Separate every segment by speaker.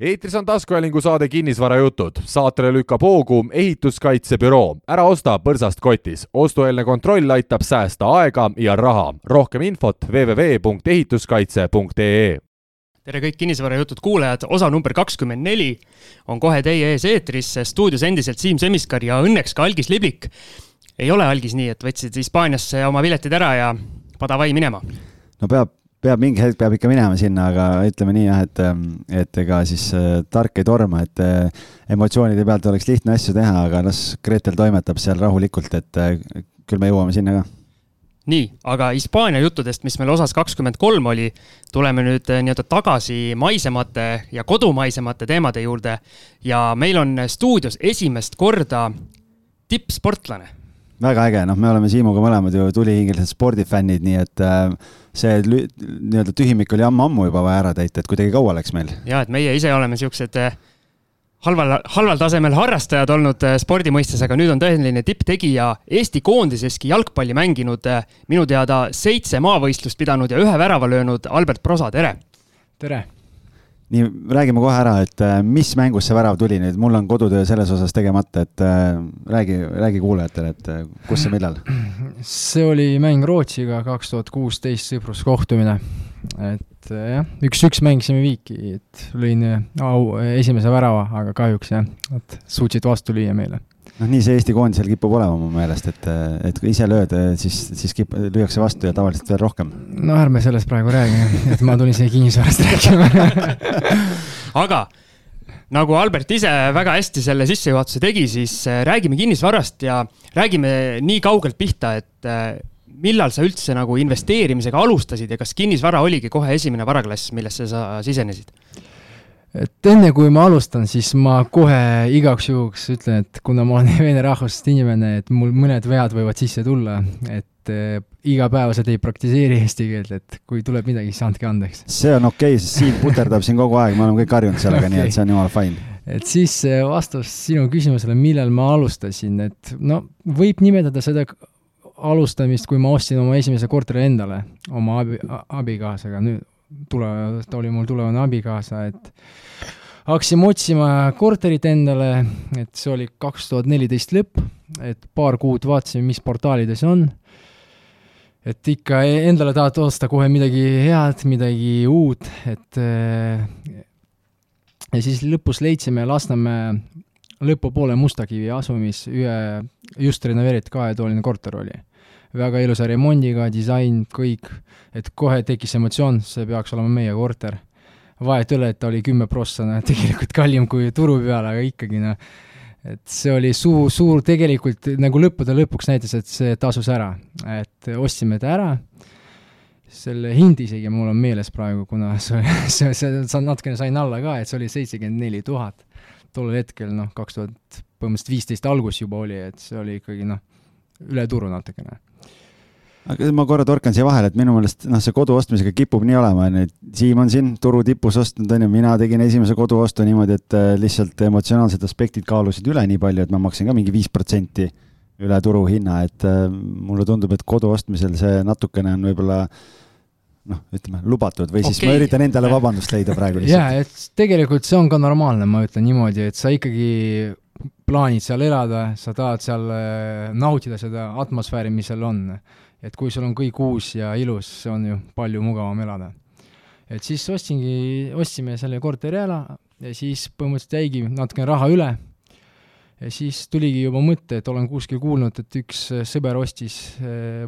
Speaker 1: eetris on taskuhäälingu saade Kinnisvarajutud. saatele lükkab hoogu ehituskaitsebüroo. ära osta põrsast kotis. ostueelne kontroll aitab säästa aega ja raha. rohkem infot www.ehituskaitse.ee
Speaker 2: tere kõik Kinnisvarajutud kuulajad, osa number kakskümmend neli on kohe teie ees eetris, stuudios endiselt Siim Semiskar ja õnneks ka Algis Liblik. ei ole Algis nii, et võtsid Hispaaniasse oma piletid ära ja padavai minema?
Speaker 3: no peab peab mingi hetk peab ikka minema sinna, aga ütleme nii jah, et, et ega siis äh, tark ei torma, et äh, emotsioonide pealt oleks lihtne asju teha, aga las Gretel toimetab seal rahulikult, et äh, küll me jõuame sinna ka
Speaker 2: nii, aga Hispaania juttudest, mis meil osas kakskümmend kolm oli, tuleme nüüd nii-öelda tagasi maisemate ja kodumaisemate teemade juurde. ja meil on stuudios esimest korda tippsportlane.
Speaker 3: väga äge, noh, me oleme Siimuga mõlemad ju tulihingelised spordifännid, nii et äh, see nii-öelda tühimik oli ammu-ammu juba vaja ära täita, et kuidagi kaua läks meil.
Speaker 2: ja, et meie ise oleme siuksed eh, halval, halval tasemel harrastajad olnud eh, spordi mõistes, aga nüüd on tõeline tipptegija Eesti koondiseski jalgpalli mänginud, eh, minu teada seitse maavõistlust pidanud ja ühe värava löönud Albert Prosa, tere!
Speaker 4: tere!
Speaker 3: Nii, räägime kohe ära, et äh, mis mängust see värav tuli nüüd, mul on kodutöö selles osas tegemata, et äh, räägi, räägi kuulajatele, et äh, kus ja millal?
Speaker 4: see oli mäng Rootsiga, kaks tuhat kuusteist sõpruskohtumine. et jah, üks-üks mängisime viiki, et lõin au esimese värava, aga kahjuks jah, et suutsid vastu lüüa meile
Speaker 3: noh, nii see Eesti koondisel kipub olema mu meelest, et, et kui ise lööd, siis, siis kip-, lüüakse vastu ja tavaliselt veel rohkem.
Speaker 4: no ärme sellest praegu räägi, et ma tulin siia kinnisvarast rääkima
Speaker 2: aga nagu Albert ise väga hästi selle sissejuhatuse tegi, siis äh, räägime kinnisvarast ja räägime nii kaugelt pihta, et äh, millal sa üldse nagu investeerimisega alustasid ja kas kinnisvara oligi kohe esimene varaklass, millesse sa sisenesid?
Speaker 4: Et enne kui ma alustan, siis ma kohe igaks juhuks ütlen, et kuna ma olen vene rahvusest inimene, et mul mõned vead võivad sisse tulla, et äh, igapäevaselt ei praktiseeri eesti keelt, et kui tuleb midagi, siis andke andeks.
Speaker 3: see on okei okay,, sest Siim puterdab siin kogu aeg, me oleme kõik harjunud sellega okay., nii et see on jumala fine.
Speaker 4: et siis vastus sinu küsimusele, millal ma alustasin, et no võib nimetada seda alustamist, kui ma ostsin oma esimese korteri endale oma abi, abikaasaga, nüüd tule, ta oli mul tulevane abikaasa, et hakkasime otsima korterit endale, et see oli kaks tuhat neliteist lõpp, et paar kuud vaatasime, mis portaalides on. et ikka endale tahad osta kohe midagi head, midagi uut, et ja siis lõpus leidsime Lasnamäe lõpupoole Mustakivi asumis ühe just renoveeritud kahetoaline korter oli. Väga ilusa remondiga, disain, kõik, et kohe tekkis emotsioon, see peaks olema meie korter. Vahet ei ole, et ta oli kümme prossa, noh, tegelikult kallim kui turu peal, aga ikkagi noh, et see oli suur, suur tegelikult nagu lõppude lõpuks näitas, et see tasus ära, et ostsime ta ära, selle hind isegi mul on meeles praegu, kuna see, see, see, see natukene sain alla ka, et see oli seitsekümmend neli tuhat. tollel hetkel noh, kaks tuhat põhimõtteliselt viisteist algus juba oli, et see oli ikkagi noh, üle turu natukene
Speaker 3: aga ma korra torkan siia vahele, et minu meelest noh, see kodu ostmisega kipub nii olema, onju, et Siim on siin turu tipus ostnud, onju, mina tegin esimese koduostu niimoodi, et äh, lihtsalt emotsionaalsed aspektid kaalusid üle nii palju, et ma maksin ka mingi viis protsenti üle turuhinna, et äh, mulle tundub, et kodu ostmisel see natukene on võib-olla noh, ütleme lubatud või siis okay. ma üritan endale vabandust leida praegu
Speaker 4: lihtsalt. jaa, et tegelikult see on ka normaalne, ma ütlen niimoodi, et sa ikkagi plaanid seal elada, sa tahad seal äh, nautida seda atmosfääri, mis seal on et kui sul on kõik uus ja ilus, see on ju palju mugavam elada. et siis ostsingi, ostsime selle korteri ära ja siis põhimõtteliselt jäigi natukene raha üle ja siis tuligi juba mõte, et olen kuskil kuulnud, et üks sõber ostis,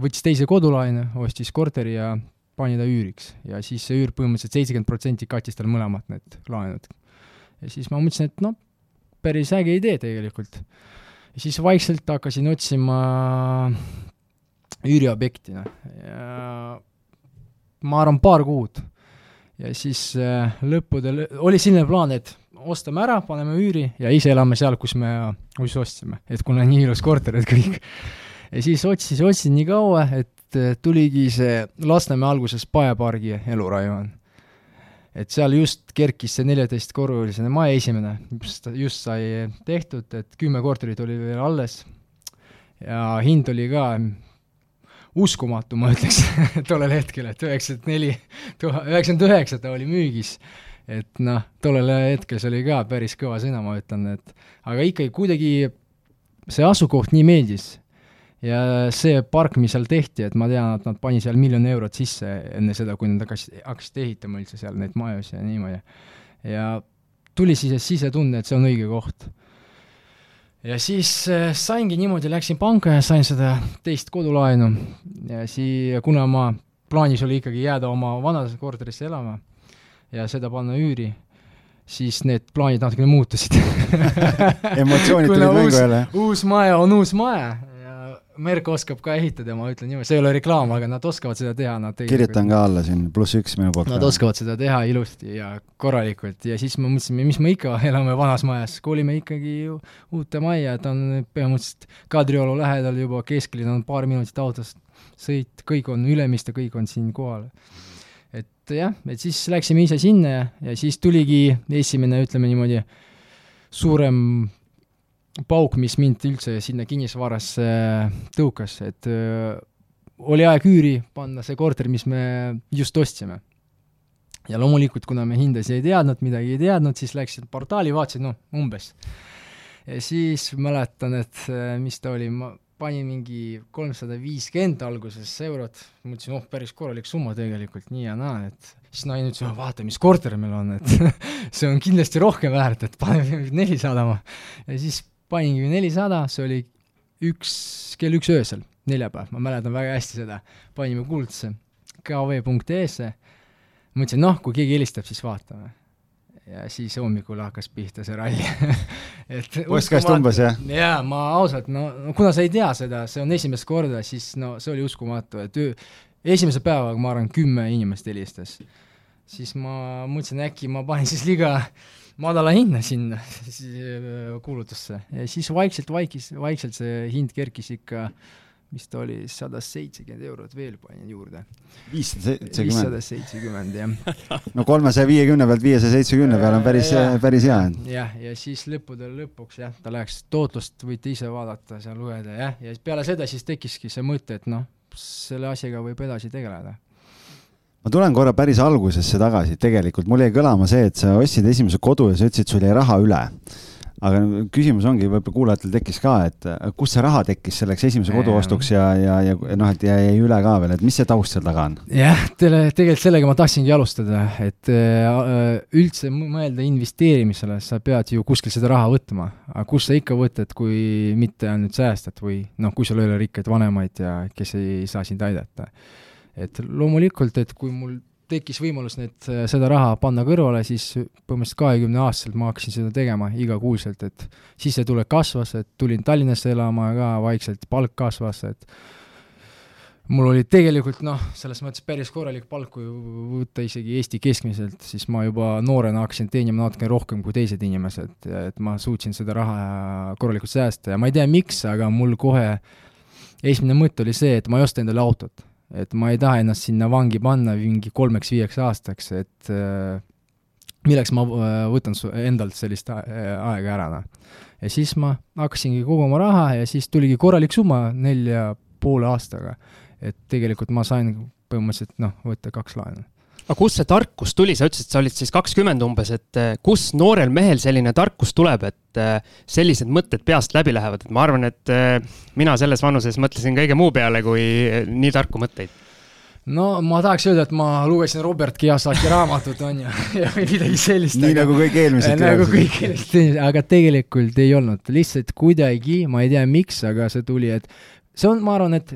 Speaker 4: võttis teise kodulaene, ostis korteri ja pani ta üüriks ja siis see üür põhimõtteliselt seitsekümmend protsenti kattis tal mõlemad need laenud. ja siis ma mõtlesin, et noh, päris äge idee tegelikult. ja siis vaikselt hakkasin otsima üüriobjektina ja ma arvan, paar kuud. ja siis äh, lõppudel oli selline plaan, et ostame ära, paneme üüri ja ise elame seal, kus me, kus ostsime, et kuna nii ilus korter, et kõik. ja siis otsis, otsin nii kaua, et äh, tuligi see Lasnamäe alguses Pae pargi elurajoon. et seal just kerkis see neljateistkorruseline maja esimene, just, just sai tehtud, et kümme korterit oli veel alles ja hind oli ka uskumatu, ma ütleks tollel hetkel, et üheksakümmend neli, üheksakümmend üheksa ta oli müügis et noh, tollel hetkel see oli ka päris kõva sõna, ma ütlen, et aga ikkagi kuidagi see asukoht nii meeldis ja see park, mis seal tehti, et ma tean, et nad pani seal miljon eurot sisse enne seda, kui nad hakkasid, hakkasid ehitama üldse seal neid majusid ja niimoodi. ja tuli siis sisetunne, et see on õige koht. Ja siis äh, saingi niimoodi, läksin panka ja sain seda teist kodulaenu ja sii-, kuna ma, plaanis oli ikkagi jääda oma vanasse korterisse elama ja seda panna üüri, siis need plaanid natukene muutusid
Speaker 3: emotsioonid tulid mängu jälle.
Speaker 4: uus maja on uus maja ja Merk oskab ka ehitada, ma ütlen niimoodi, see ei ole reklaam, aga nad oskavad seda teha, nad
Speaker 3: kirjutan ka alla siin, pluss üks minu poolt.
Speaker 4: Nad oskavad seda teha ilusti ja korralikult ja siis me mõtlesime, mis me ikka elame vanas majas, kolime ikkagi uute majja, et on põhimõtteliselt Kadrioru lähedal juba kesklinn on paar minutit autost sõit, kõik on Ülemiste, kõik on siin kohal et jah, et siis läksime ise sinna ja, ja siis tuligi esimene, ütleme niimoodi, suurem pauk, mis mind üldse sinna kinnisvarasse tõukas, et öö, oli aeg üüri panna see korter, mis me just ostsime. ja loomulikult, kuna me hindasid ei teadnud, midagi ei teadnud, siis läksin portaali, vaatasin, noh, umbes. ja siis mäletan, et mis ta oli, ma panin mingi kolmsada viiskümmend alguses eurot, mõtlesin, oh, päris korralik summa tegelikult, nii ja naa, et siis naine ütles, vaata, mis korter meil on, et see on kindlasti rohkem väärt, et paneme nelisada ja siis paningi nelisada, see oli üks, kell üks öösel, neljapäev, ma mäletan väga hästi seda, panime kuldse kv.ee-sse, mõtlesin, noh, kui keegi helistab, siis vaatame ja siis hommikul hakkas pihta see ralli
Speaker 3: et postkast umbes, jah?
Speaker 4: jaa, ma ausalt, no, kuna sa ei tea seda, see on esimest korda, siis no see oli uskumatu, et öö, esimese päevaga, ma arvan, kümme inimest helistas. siis ma mõtlesin, äkki ma panen siis liiga madala hinna sinna kuulutusse ja siis vaikselt vaikis, vaikselt see hind kerkis ikka äh, mis ta oli, sada seitsekümmend eurot veel panin juurde.
Speaker 3: viissada seitsekümmend,
Speaker 4: jah.
Speaker 3: no kolmesaja viiekümne pealt viiesaja seitsmekümne peale on päris, päris hea.
Speaker 4: jah, ja siis lõppude lõpuks jah, ta läks, tootlust võite ise vaadata, seal lugeda, jah, ja peale seda siis tekkiski see mõte, et noh, selle asjaga võib edasi tegeleda
Speaker 3: ma tulen korra päris algusesse tagasi, tegelikult mul jäi kõlama see, et sa ostsid esimese kodu ja sa ütlesid, sul jäi raha üle. Aga küsimus ongi, võib-olla kuulajatel tekkis ka, et äh, kust see raha tekkis selleks esimese kodu ostuks ja, ja, ja noh, et jäi üle ka veel, et mis see taust seal taga on?
Speaker 4: jah, teile, tegelikult sellega ma tahtsingi alustada, et äh, üldse mõelda investeerimisele, sa pead ju kuskil seda raha võtma, aga kust sa ikka võtad, kui mitte ainult säästad või noh, kui sul ei ole rikkaid vanemaid ja kes ei saa sind aidata. Et loomulikult, et kui mul tekkis võimalus need, äh, seda raha panna kõrvale, siis põhimõtteliselt kahekümne aastaselt ma hakkasin seda tegema igakuuselt, et sissetulek kasvas, et tulin Tallinnasse elama ka vaikselt, palk kasvas, et mul oli tegelikult noh, selles mõttes päris korralik palk, kui võtta isegi Eesti keskmiselt, siis ma juba noorena hakkasin teenima natuke rohkem kui teised inimesed, et ma suutsin seda raha korralikult säästa. Ja ma ei tea, miks, aga mul kohe esimene mõte oli see, et ma ei osta endale autot et ma ei taha ennast sinna vangi panna mingi kolmeks-viieks aastaks, et äh, milleks ma äh, võtan endalt sellist äh, aega ära, noh. ja siis ma hakkasingi koguma raha ja siis tuligi korralik summa nelja poole aastaga. et tegelikult ma sain põhimõtteliselt noh, võtta kaks laenu
Speaker 2: aga kust see tarkus tuli, sa ütlesid, sa olid siis kakskümmend umbes, et eh, kus noorel mehel selline tarkus tuleb, et eh, sellised mõtted peast läbi lähevad, et ma arvan, et eh, mina selles vanuses mõtlesin kõige muu peale kui nii tarku mõtteid
Speaker 4: no ma tahaks öelda, et ma lugesin Robert Kiyosaki raamatut, on ju, ja või midagi sellist.
Speaker 3: nii aga, nagu kõik eelmised.
Speaker 4: nagu kõik eelmised, aga tegelikult ei olnud, lihtsalt kuidagi, ma ei tea, miks, aga see tuli, et see on, ma arvan, et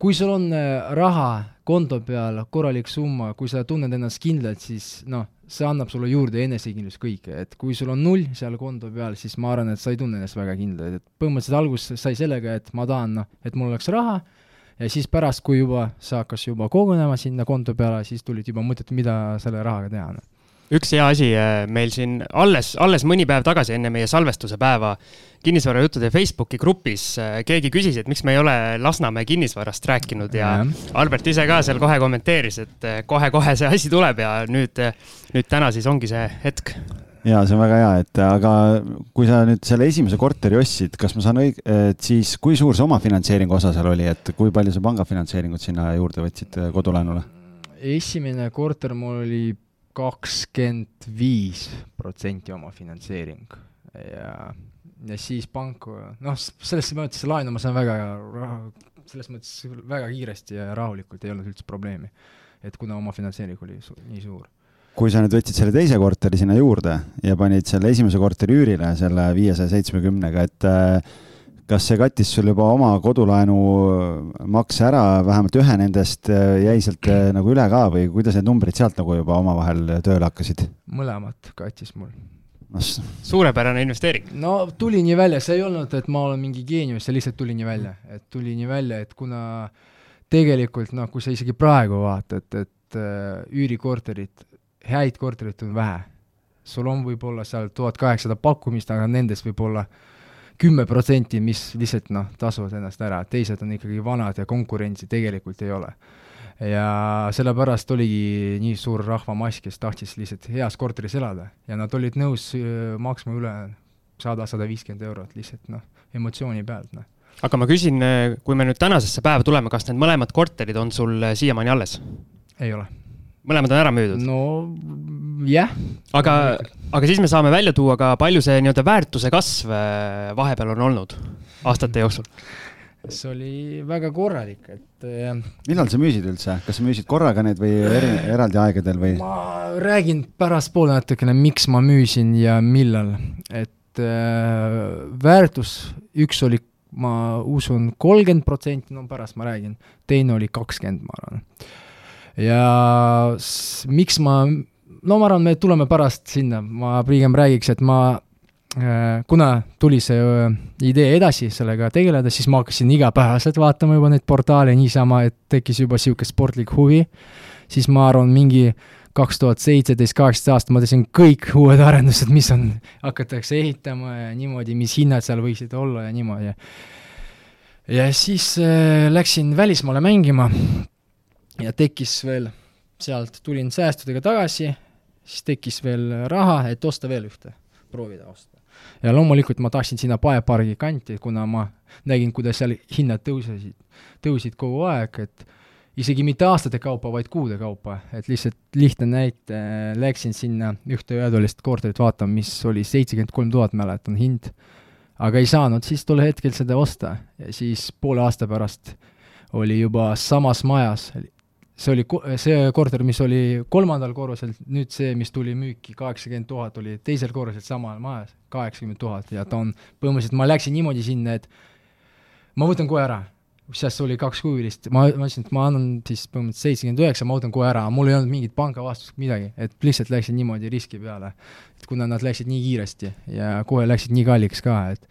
Speaker 4: kui sul on raha konto peal korralik summa, kui sa tunned ennast kindlalt, siis noh, see annab sulle juurde enesekindlust kõike, et kui sul on null seal konto peal, siis ma arvan, et sa ei tunne ennast väga kindlalt, et põhimõtteliselt algus sai sellega, et ma tahan noh, et mul oleks raha, ja siis pärast, kui juba see hakkas juba kogunema sinna konto peale, siis tulid juba mõtted, mida selle rahaga teha no
Speaker 2: üks hea asi äh, meil siin alles, alles mõni päev tagasi enne meie salvestuse päeva kinnisvarajuttude Facebooki grupis äh, keegi küsis, et miks me ei ole Lasnamäe kinnisvarast rääkinud ja. Albert ise ka seal kohe kommenteeris, et äh, kohe-kohe see asi tuleb ja nüüd, nüüd täna siis ongi see hetk
Speaker 3: ja see on väga hea, et aga kui sa nüüd selle esimese korteri ostsid, kas ma saan õig-, et siis kui suur see omafinantseeringu osa seal oli, et kui palju sa pangafinantseeringut sinna juurde võtsid kodulaenule?
Speaker 4: esimene korter mul oli kakskümmend viis protsenti omafinantseering ja, ja siis pank, noh, selles mõttes laenu ma saan väga, selles mõttes väga kiiresti ja rahulikult, ei olnud üldse probleemi. et kuna omafinantseering oli su nii suur
Speaker 3: kui sa nüüd võtsid selle teise korteri sinna juurde ja panid selle esimese korteri üürile selle viiesaja seitsmekümnega, et äh, kas see kattis sul juba oma kodulaenu makse ära, vähemalt ühe nendest äh, jäi sealt äh, nagu üle ka või kuidas need numbrid sealt nagu juba omavahel tööle hakkasid?
Speaker 4: mõlemat kattis mul
Speaker 2: no,. suurepärane investeering.
Speaker 4: no tuli nii välja, see ei olnud, et ma olen mingi geenius, see lihtsalt tuli nii välja, et tuli nii välja, et kuna tegelikult noh, kui sa isegi praegu vaatad, et äh, üürikorterid, häid korterid on vähe. sul on võib-olla seal tuhat kaheksasada pakkumist, aga nendest võib-olla kümme protsenti, mis lihtsalt noh, tasuvad ennast ära, teised on ikkagi vanad ja konkurentsi tegelikult ei ole ja sellepärast oligi nii suur rahvamass, kes tahtis lihtsalt heas korteris elada ja nad olid nõus äh, maksma üle sada, sada viiskümmend eurot lihtsalt noh, emotsiooni pealt noh.
Speaker 2: aga ma küsin, äh, kui me nüüd tänasesse päeva tuleme, kas need mõlemad korterid on sul äh, siiamaani alles?
Speaker 4: ei ole.
Speaker 2: mõlemad on ära müüdud?
Speaker 4: no jah.
Speaker 2: aga, aga siis me saame välja tuua ka, palju see nii-öelda väärtuse kasv vahepeal on olnud aastate jooksul
Speaker 4: see oli väga korralik, et
Speaker 3: äh, millal sa müüsid üldse, kas sa müüsid korraga need või eri, eraldi aegadel või?
Speaker 4: ma räägin pärastpoole natukene, miks ma müüsin ja millal, et äh, väärtus, üks oli, ma usun, kolmkümmend protsenti, no pärast ma räägin, teine oli kakskümmend, ma arvan. ja miks ma, no ma arvan, me tuleme pärast sinna, ma pigem räägiks, et ma Äh, kuna tuli see äh, idee edasi sellega tegeleda, siis ma hakkasin igapäevaselt vaatama juba neid portaale niisama, et tekkis juba niisugune sportlik huvi, siis ma arvan, mingi kaks tuhat seitseteist, kaheksateist aasta ma tõstsin kõik uued arendused, mis on, hakatakse ehitama ja niimoodi, mis hinnad seal võiksid olla ja niimoodi. ja siis äh, läksin välismaale mängima ja tekkis veel, sealt tulin säästudega tagasi, siis tekkis veel raha, et osta veel ühte, proovida osta. Ja loomulikult ma tahtsin sinna Paepargi kanti, kuna ma nägin, kuidas seal hinnad tõusesid, tõusid kogu aeg, et isegi mitte aastate kaupa, vaid kuude kaupa, et lihtsalt lihtne näite, läksin sinna ühte ühetoalist korterit vaatama, mis oli seitsekümmend kolm tuhat, mäletan, hind, aga ei saanud siis tol hetkel seda osta. Ja siis poole aasta pärast oli juba samas majas see oli see korter, mis oli kolmandal korrusel, nüüd see, mis tuli müüki, kaheksakümmend tuhat, oli teisel korrusel samal majas, kaheksakümmend tuhat ja ta on, põhimõtteliselt ma läksin niimoodi sinna, et ma võtan kohe ära, sest oli kaks kuulist, ma, ma ütlesin, et ma annan siis põhimõtteliselt seitsekümmend üheksa, ma võtan kohe ära, mul ei olnud mingit pangavastust, midagi, et lihtsalt läksin niimoodi riski peale. et kuna nad läksid nii kiiresti ja kohe läksid nii kalliks ka, et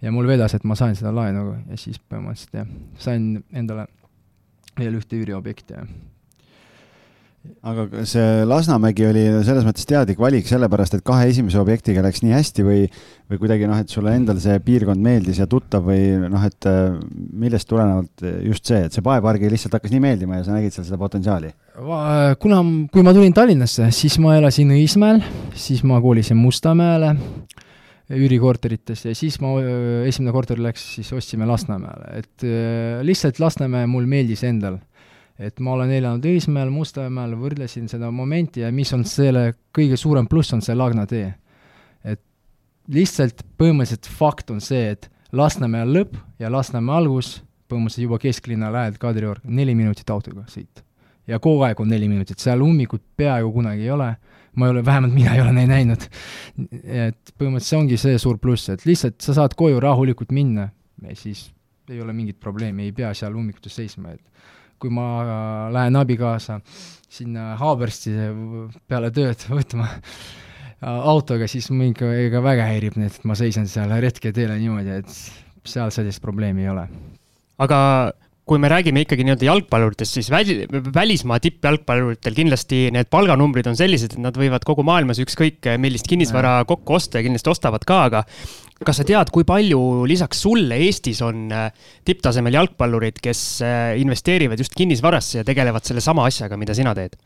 Speaker 4: ja mul vedas, et ma sain seda laenu ja siis põhimõtteliselt jah, sain endale veel ühte üüriobjekti,
Speaker 3: aga see Lasnamägi oli selles mõttes teadlik valik sellepärast, et kahe esimese objektiga läks nii hästi või, või kuidagi noh, et sulle endal see piirkond meeldis ja tuttav või noh, et äh, millest tulenevalt just see, et see Paepargi lihtsalt hakkas nii meeldima ja sa nägid seal seda potentsiaali?
Speaker 4: kuna, kui ma tulin Tallinnasse, siis ma elasin Õismäel, siis ma kolisin Mustamäele üürikorterites ja siis ma, esimene korter läks, siis ostsime Lasnamäele, et lihtsalt Lasnamäe mul meeldis endal. et ma olen elanud Õismäel, Mustamäel, võrdlesin seda momenti ja mis on selle kõige suurem pluss, on see Lagna tee. et lihtsalt põhimõtteliselt fakt on see, et Lasnamäe lõpp ja Lasnamäe algus, põhimõtteliselt juba kesklinna lähedal Kadrioru, neli minutit autoga sõita. ja kogu aeg on neli minutit, seal ummikut peaaegu kunagi ei ole ma ei ole, vähemalt mina ei ole neid näinud. et põhimõtteliselt see ongi see suur pluss, et lihtsalt sa saad koju rahulikult minna ja siis ei ole mingit probleemi, ei pea seal ummikutes seisma, et kui ma lähen abikaasa sinna Haabersti peale tööd võtma autoga, siis mind ega väga häirib need, et ma seisan seal retketeele niimoodi, et seal sellist probleemi ei ole.
Speaker 2: aga kui me räägime ikkagi nii-öelda jalgpalluritest, siis väli, välismaa tippjalgpalluritel kindlasti need palganumbrid on sellised, et nad võivad kogu maailmas ükskõik millist kinnisvara kokku osta ja kindlasti ostavad ka, aga kas sa tead, kui palju lisaks sulle Eestis on äh, tipptasemel jalgpallurid, kes äh, investeerivad just kinnisvarasse ja tegelevad sellesama asjaga, mida sina teed?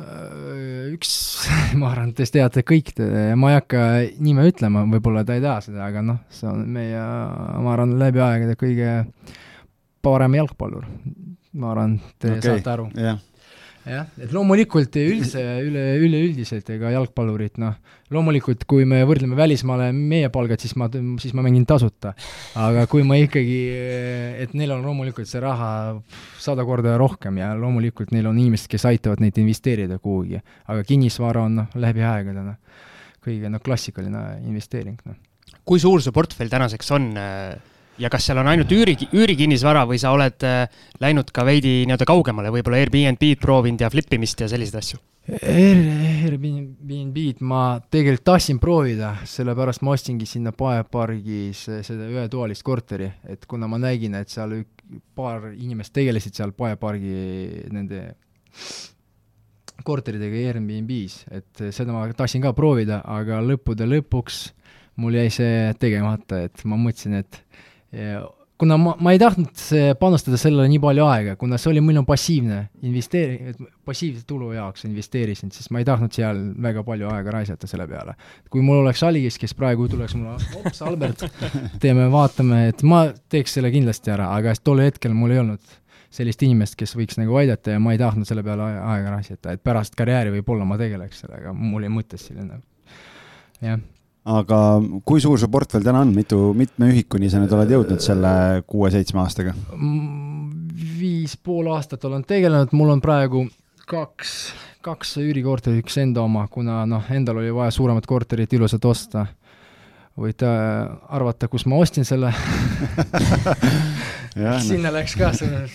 Speaker 4: Äh, üks, ma arvan, te teate kõik, ma ei hakka nime ütlema, võib-olla ta ei tea seda, aga noh, see on meie, ma arvan, läbi aegade kõige parem jalgpallur. ma arvan, te okay. saate aru
Speaker 3: yeah..
Speaker 4: jah, et loomulikult üldse, üle, üleüldiselt ega jalgpallurid, noh, loomulikult kui me võrdleme välismaale meie palgad, siis ma, siis ma mängin tasuta. aga kui ma ikkagi, et neil on loomulikult see raha sada korda rohkem ja loomulikult neil on inimesed, kes aitavad neid investeerida kuhugi. aga kinnisvara on noh, läbi aegade noh, kõige noh, klassikaline investeering, noh.
Speaker 2: kui suur see portfell tänaseks on äh ja kas seal on ainult üüri, üürikinnisvara või sa oled äh, läinud ka veidi nii-öelda kaugemale, võib-olla Airbnb-d proovinud ja flip imist ja selliseid asju?
Speaker 4: Airbnb-d ma tegelikult tahtsin proovida, sellepärast ma ostsingi sinna Paepargis seda ühetoalist korteri, et kuna ma nägin, et seal paar inimest tegelesid seal Paepargi nende korteridega Airbnb-s, et seda ma tahtsin ka proovida, aga lõppude lõpuks mul jäi see tegemata, et ma mõtlesin, et kuna ma, ma ei tahtnud panustada sellele nii palju aega, kuna see oli minu passiivne investeering, passiivse tulu jaoks investeerisin, siis ma ei tahtnud seal väga palju aega raisata selle peale. kui mul oleks Aligis, kes praegu tuleks mulle, ops, Albert, teeme, vaatame, et ma teeks selle kindlasti ära, aga tol hetkel mul ei olnud sellist inimest, kes võiks nagu aidata ja ma ei tahtnud selle peale aega raisata, et pärast karjääri võib-olla ma tegeleks sellega, mul jäi mõttes selline, jah
Speaker 3: aga kui suur su portfell täna on, mitu, mitme ühikuni sa nüüd oled jõudnud selle kuue-seitsme aastaga?
Speaker 4: viis pool aastat olen tegelenud, mul on praegu kaks, kaks üürikorterit, üks enda oma, kuna noh, endal oli vaja suuremat korterit ilusat osta. võite arvata, kus ma ostsin selle sinna no. läks ka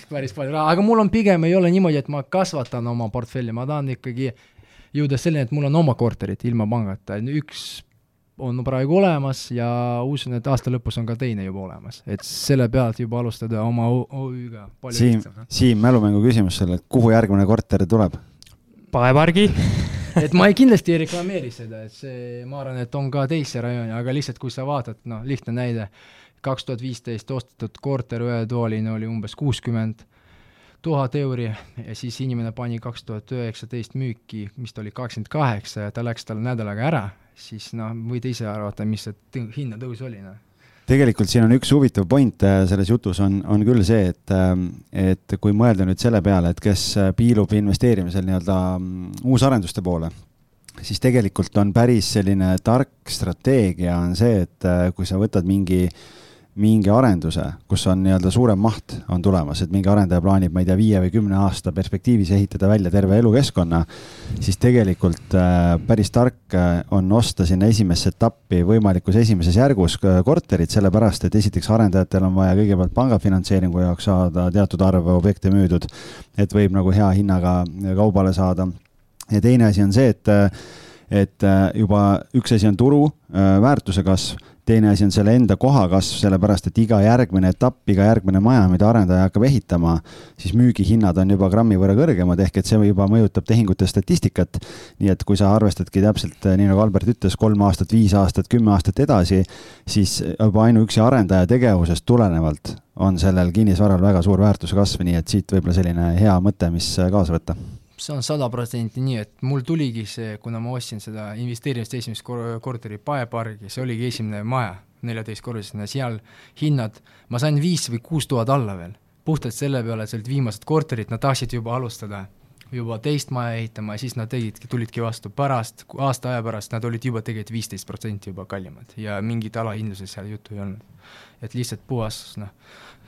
Speaker 4: päris palju raha, aga mul on pigem ei ole niimoodi, et ma kasvatan oma portfelli, ma tahan ikkagi jõuda selleni, et mul on oma korterid ilma pangata, üks on praegu olemas ja usun, et aasta lõpus on ka teine juba olemas, et selle pealt juba alustada oma OÜ-ga palju
Speaker 3: Siim, Siim, mälumängu küsimus sulle, et kuhu järgmine korter tuleb?
Speaker 2: Paepargi
Speaker 4: et ma ei, kindlasti ei reklameeri seda, et see, ma arvan, et on ka teisi rajone, aga lihtsalt kui sa vaatad, noh, lihtne näide, kaks tuhat viisteist ostetud korter ühetoaline oli umbes kuuskümmend tuhat euri ja siis inimene pani kaks tuhat üheksateist müüki, mis ta oli kakskümmend kaheksa ja ta läks tal nädalaga ära siis noh, võite ise arvata, mis see hinnatõus oli, noh.
Speaker 3: Tegelikult siin on üks huvitav point äh, selles jutus on, on küll see, et, ähm, et kui mõelda nüüd selle peale, et kes äh, piilub investeerimisel nii-öelda mm, uusarenduste poole, siis tegelikult on päris selline tark strateegia on see, et äh, kui sa võtad mingi äh, mingi arenduse, kus on nii-öelda suurem maht on tulemas, et mingi arendaja plaanib, ma ei tea, viie või kümne aasta perspektiivis ehitada välja terve elukeskkonna, siis tegelikult äh, päris tark äh, on osta sinna esimesse etappi võimalikus esimeses järgus äh, korterit, sellepärast et esiteks arendajatel on vaja kõigepealt pangafinantseeringu jaoks saada teatud arv objekte müüdud, et võib nagu hea hinnaga kaubale saada. ja teine asi on see, et et juba üks asi on turu väärtuse kasv teine asi on selle enda koha kasv, sellepärast et iga järgmine etapp, iga järgmine maja, mida arendaja hakkab ehitama, siis müügihinnad on juba grammi võrra kõrgemad, ehk et see juba mõjutab tehingute statistikat. nii et kui sa arvestadki täpselt nii nagu Albert ütles, kolm aastat, viis aastat, kümme aastat edasi, siis juba ainuüksi arendaja tegevusest tulenevalt on sellel kinnisvaral väga suur väärtuse kasv, nii et siit võib-olla selline hea mõte, mis kaasa võtta
Speaker 4: see on sada protsenti nii, et mul tuligi see, kuna ma ostsin seda investeerimist esimest kor-, korteri Paepargi, see oligi esimene maja, neljateistkorruseline, seal hinnad, ma sain viis või kuus tuhat alla veel. puhtalt selle peale, et see olid viimased korterid, nad tahtsid juba alustada juba teist maja ehitama ja siis nad tegidki, tulidki vastu, pärast, aasta aja pärast nad olid juba tegelikult viisteist protsenti juba kallimad ja mingit alahindlusest seal juttu ei olnud. et lihtsalt puhas noh,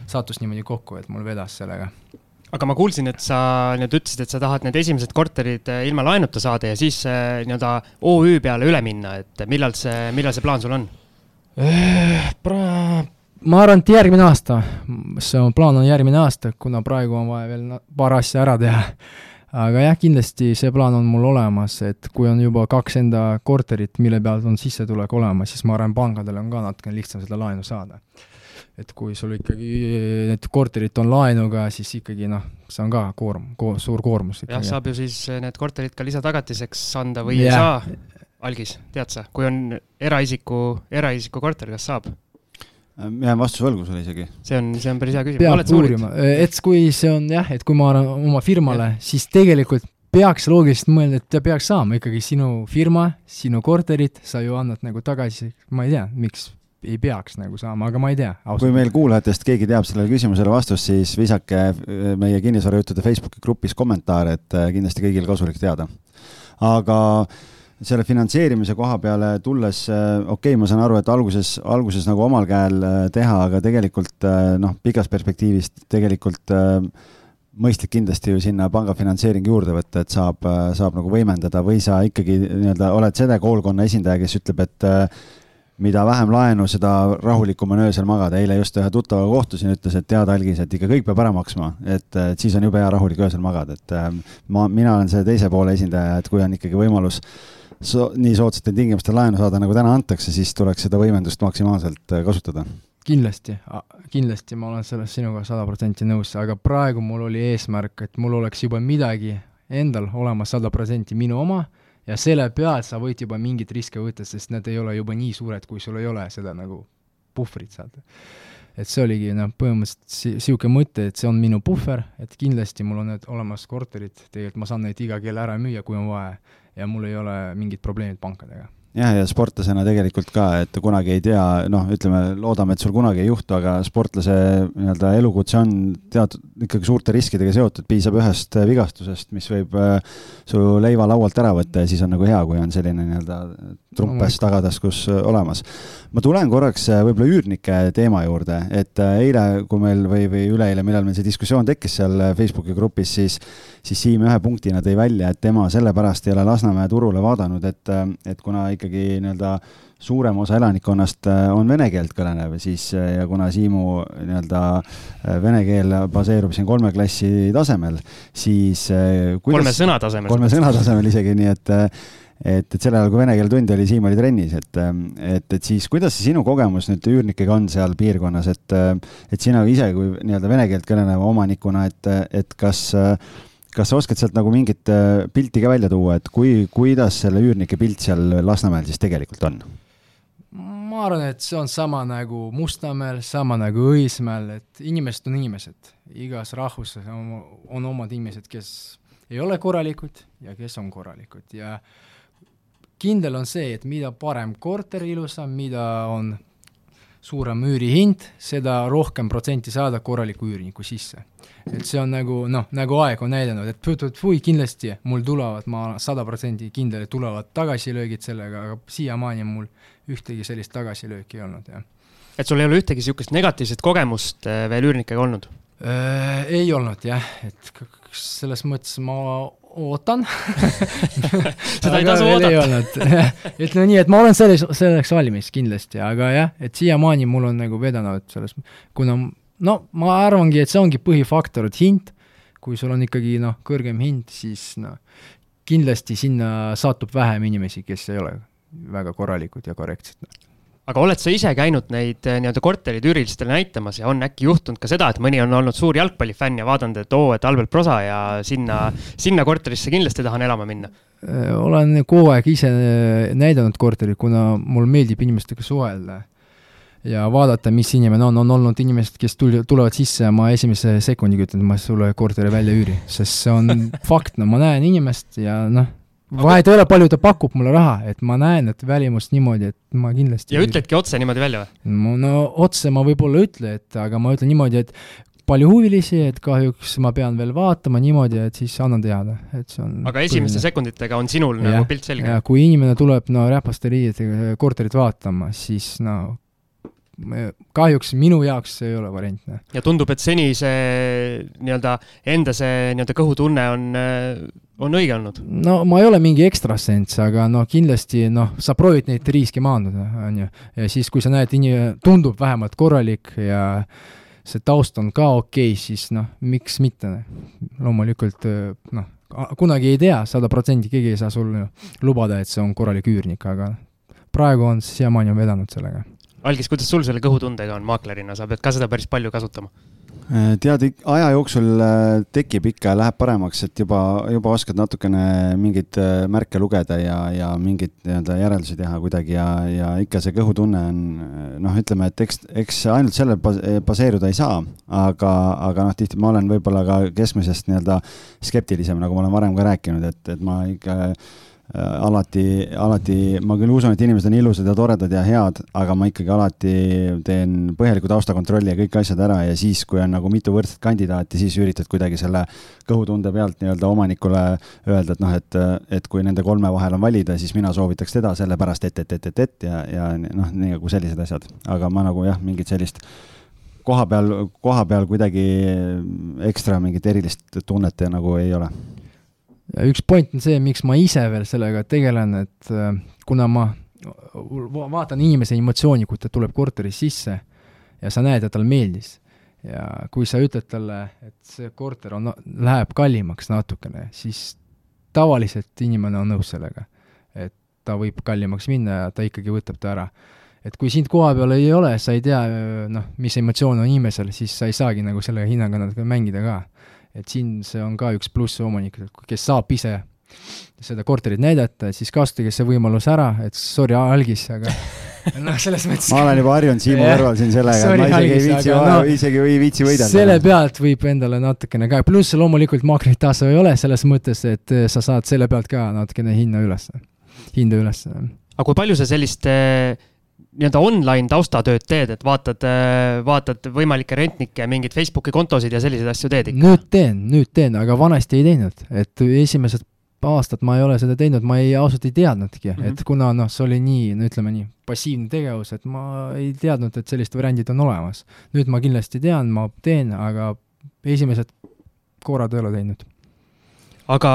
Speaker 4: sattus niimoodi kokku, et mul vedas sellega
Speaker 2: aga ma kuulsin, et sa nii-öelda ütlesid, et sa tahad need esimesed korterid eh, ilma laenuta saada ja siis eh, nii-öelda OÜ peale üle minna, et millal see, millal see plaan sul on?
Speaker 4: Eh, ma arvan, et järgmine aasta, see on, plaan on järgmine aasta, kuna praegu on vaja veel paar asja ära teha. aga jah, kindlasti see plaan on mul olemas, et kui on juba kaks enda korterit, mille pealt on sissetulek olemas, siis ma arvan, pankadel on ka natukene lihtsam seda laenu saada et kui sul ikkagi need korterid on laenuga, siis ikkagi noh, see on ka koorm ko,, suur koormus.
Speaker 2: jah, saab ju siis need korterid ka lisatagatiseks anda või yeah. ei saa. algis, tead sa, kui on eraisiku, eraisiku korter, kas saab?
Speaker 3: jään vastuse võlgu sulle isegi.
Speaker 2: see on, see on päris hea küsimus.
Speaker 4: peab uurima, et kui see on jah, et kui ma arvan oma firmale, siis tegelikult peaks loogiliselt mõelda, et ta peaks saama ikkagi sinu firma, sinu korterit, sa ju annad nagu tagasi, ma ei tea, miks ei peaks nagu saama, aga ma ei tea.
Speaker 3: kui meil kuulajatest keegi teab sellele küsimusele vastust, siis visake äh, meie kinnisvarajuttude Facebooki grupis kommentaare, et äh, kindlasti kõigil kasulik teada. aga selle finantseerimise koha peale tulles, äh, okei okay,, ma saan aru, et alguses, alguses nagu omal käel teha, aga tegelikult noh, pikas perspektiivis tegelikult mõistlik kindlasti ju sinna panga finantseering juurde võtta, et saab, saab nagu võimendada või sa ikkagi nii-öelda oled selle koolkonna esindaja, kes ütleb, et mida vähem laenu, seda rahulikum on öösel magada. eile just ühe tuttavaga kohtusin, ütles, et tead, algis, et ikka kõik peab ära maksma, et, et siis on jube hea rahulik öösel magada, et äh, ma, mina olen selle teise poole esindaja, et kui on ikkagi võimalus so, nii soodsatel tingimustel laenu saada, nagu täna antakse, siis tuleks seda võimendust maksimaalselt äh, kasutada.
Speaker 4: kindlasti, kindlasti ma olen selles sinuga sada protsenti nõus, aga praegu mul oli eesmärk, et mul oleks juba midagi endal olemas sada protsenti minu oma ja selle pealt sa võid juba mingeid riske võtta, sest need ei ole juba nii suured, kui sul ei ole seda nagu puhvrit saada. et see oligi noh, põhimõtteliselt niisugune mõte, et see on minu puhver, et kindlasti mul on need olemas korterid, tegelikult ma saan neid iga kell ära müüa, kui on vaja, ja mul ei ole mingit probleemi pankadega
Speaker 3: jah, ja sportlasena tegelikult ka, et kunagi ei tea, noh, ütleme, loodame, et sul kunagi ei juhtu, aga sportlase nii-öelda elukutse on teatud ikkagi suurte riskidega seotud, piisab ühest vigastusest, mis võib äh, su leiva laualt ära võtta ja siis on nagu hea, kui on selline nii-öelda trumpes tagataskus äh, olemas. ma tulen korraks äh, võib-olla üürnike teema juurde, et eile, kui meil või, või üleeile, millal meil see diskussioon tekkis seal Facebooki grupis, siis siis Siim ühe punktina tõi välja, et tema sellepärast ei ole Lasnamäe turule vaadanud, et, et kuna ikkagi nii-öelda suurem osa elanikkonnast äh, on vene keelt kõnenev, siis äh, ja kuna Siimu nii-öelda äh, vene keel baseerub siin kolme klassi tasemel, siis kuidas,
Speaker 2: kolme sõna tasemel.
Speaker 3: kolme sõna tasemel isegi, nii et et, et sel ajal, kui vene keele tund oli, Siim oli trennis, et, et, et siis kuidas see sinu kogemus nüüd üürnikega on seal piirkonnas, et, et sina ise kui nii-öelda vene keelt kõneleva omanikuna, et, et kas äh, kas sa oskad sealt nagu mingit äh, pilti ka välja tuua, et kui, kuidas selle üürnike pilt seal Lasnamäel siis tegelikult on?
Speaker 4: ma arvan, et see on sama nagu Mustamäel, sama nagu Õismäel, et inimesed on inimesed. igas rahvuses on, on omad inimesed, kes ei ole korralikud ja kes on korralikud ja kindel on see, et mida parem korter, ilusam, mida on suurem üürihind, seda rohkem protsenti saada korraliku üürniku sisse. et see on nagu noh, nagu aeg on näidanud, et tfui-tfui, kindlasti mul tulevad, ma olen sada protsenti kindel, et tulevad tagasilöögid sellega, aga siiamaani mul ühtegi sellist tagasilööki ei olnud, jah.
Speaker 2: et sul ei ole ühtegi niisugust negatiivset kogemust äh, veel üürnikega olnud?
Speaker 4: Äh, ei olnud jah, et selles mõttes ma ootan.
Speaker 2: Seda ei tasu oodata.
Speaker 4: ütleme nii, et ma olen selles, selleks valmis kindlasti, aga jah, et siiamaani mul on nagu vedanud selles, kuna no ma arvangi, et see ongi põhifaktor, et hind, kui sul on ikkagi noh, kõrgem hind, siis noh, kindlasti sinna satub vähem inimesi, kes ei ole väga korralikud ja korrektsed
Speaker 2: aga oled sa ise käinud neid eh, nii-öelda korterid üürilistele näitamas ja on äkki juhtunud ka seda, et mõni on olnud suur jalgpallifänn ja vaadanud, et oo, et Albert Prosa ja sinna, sinna korterisse kindlasti tahan elama minna?
Speaker 4: Äh, olen kogu aeg ise äh, näidanud korterit, kuna mul meeldib inimestega suhelda. Ja vaadata, mis inimene on, on olnud inimesed, kes tuli, tulevad sisse ja ma esimese sekundiga ütlen, ma sulle korteri välja ei üüri, sest see on fakt, no ma näen inimest ja noh vahet ei ole, palju ta pakub mulle raha, et ma näen, et välimust niimoodi, et ma kindlasti
Speaker 2: ja ütledki otse niimoodi välja
Speaker 4: või? no otse ma võib-olla ei ütle, et aga ma ütlen niimoodi, et palju huvilisi, et kahjuks ma pean veel vaatama niimoodi, et siis annan teada, et see on
Speaker 2: aga esimeste sekunditega on sinul ja, nagu pilt selge?
Speaker 4: kui inimene tuleb no räpaste riietega korterit vaatama, siis no kahjuks minu jaoks see ei ole variant. Noh.
Speaker 2: ja tundub, et seni see nii-öelda enda see nii-öelda kõhutunne on, on õige olnud?
Speaker 4: no ma ei ole mingi ekstrasens, aga noh, kindlasti noh, sa proovid neid riske maandada, on ju, ja siis, kui sa näed, inimene tundub vähemalt korralik ja see taust on ka okei okay,, siis noh, miks mitte, loomulikult noh, kunagi ei tea, sada protsenti keegi ei saa sulle lubada, et see on korralik üürnik, aga praegu on siiamaani on vedanud sellega
Speaker 2: Algis, kuidas sul selle kõhutundega on maaklerina, sa pead ka seda päris palju kasutama?
Speaker 3: Äh, tead, aja jooksul äh, tekib ikka, läheb paremaks, et juba, juba oskad natukene mingeid äh, märke lugeda ja, ja mingeid nii-öelda järeldusi teha kuidagi ja, ja ikka see kõhutunne on noh, ütleme, et eks, eks ainult sellel baseeruda ei saa, aga, aga noh, tihti ma olen võib-olla ka keskmisest nii-öelda skeptilisem, nagu ma olen varem ka rääkinud, et, et ma ikka alati, alati, ma küll usun, et inimesed on ilusad ja toredad ja head, aga ma ikkagi alati teen põhjaliku taustakontrolli ja kõik asjad ära ja siis, kui on nagu mitu võrdset kandidaati, siis üritad kuidagi selle kõhutunde pealt nii-öelda omanikule öelda, et noh, et, et kui nende kolme vahel on valida, siis mina soovitaks teda sellepärast, et, et, et, et, et ja, ja noh, nii nagu sellised asjad, aga ma nagu jah, mingit sellist koha peal, koha peal kuidagi ekstra mingit erilist tunnet nagu ei ole
Speaker 4: ja üks point on see, miks ma ise veel sellega tegelen, et äh, kuna ma vaatan inimese emotsiooni, kui ta tuleb korterisse sisse ja sa näed, et talle meeldis. ja kui sa ütled talle, et see korter on, läheb kallimaks natukene, siis tavaliselt inimene on nõus sellega. et ta võib kallimaks minna ja ta ikkagi võtab ta ära. et kui sind koha peal ei ole, sa ei tea, noh, mis emotsioon on inimesel, siis sa ei saagi nagu selle hinnaga natuke mängida ka et siin see on ka üks pluss omanikul, kes saab ise seda korterit näidata, siis kasutage see võimalus ära, et sorry, algis, aga noh, selles mõttes
Speaker 3: ma olen juba harjunud Siimu kõrval siin sellega, et ma isegi ei viitsi, no, isegi ei viitsi võidelda.
Speaker 4: selle pealt võib endale natukene ka, pluss loomulikult makrit tasu ei ole selles mõttes, et sa saad selle pealt ka natukene hinna üles, hinda üles.
Speaker 2: aga kui palju sa sellist äh, nii-öelda online taustatööd teed, et vaatad, äh, vaatad võimalikke rentnikke, mingeid Facebooki kontosid ja selliseid asju teed ikka?
Speaker 4: nüüd teen, nüüd teen, aga vanasti ei teinud, et esimesed aastat ma ei ole seda teinud, ma ei, ausalt ei teadnudki mm, -hmm. et kuna noh, see oli nii, no ütleme nii, passiivne tegevus, et ma ei teadnud, et sellised variandid on olemas. nüüd ma kindlasti tean, ma teen, aga esimesed korrad ei ole teinud.
Speaker 2: aga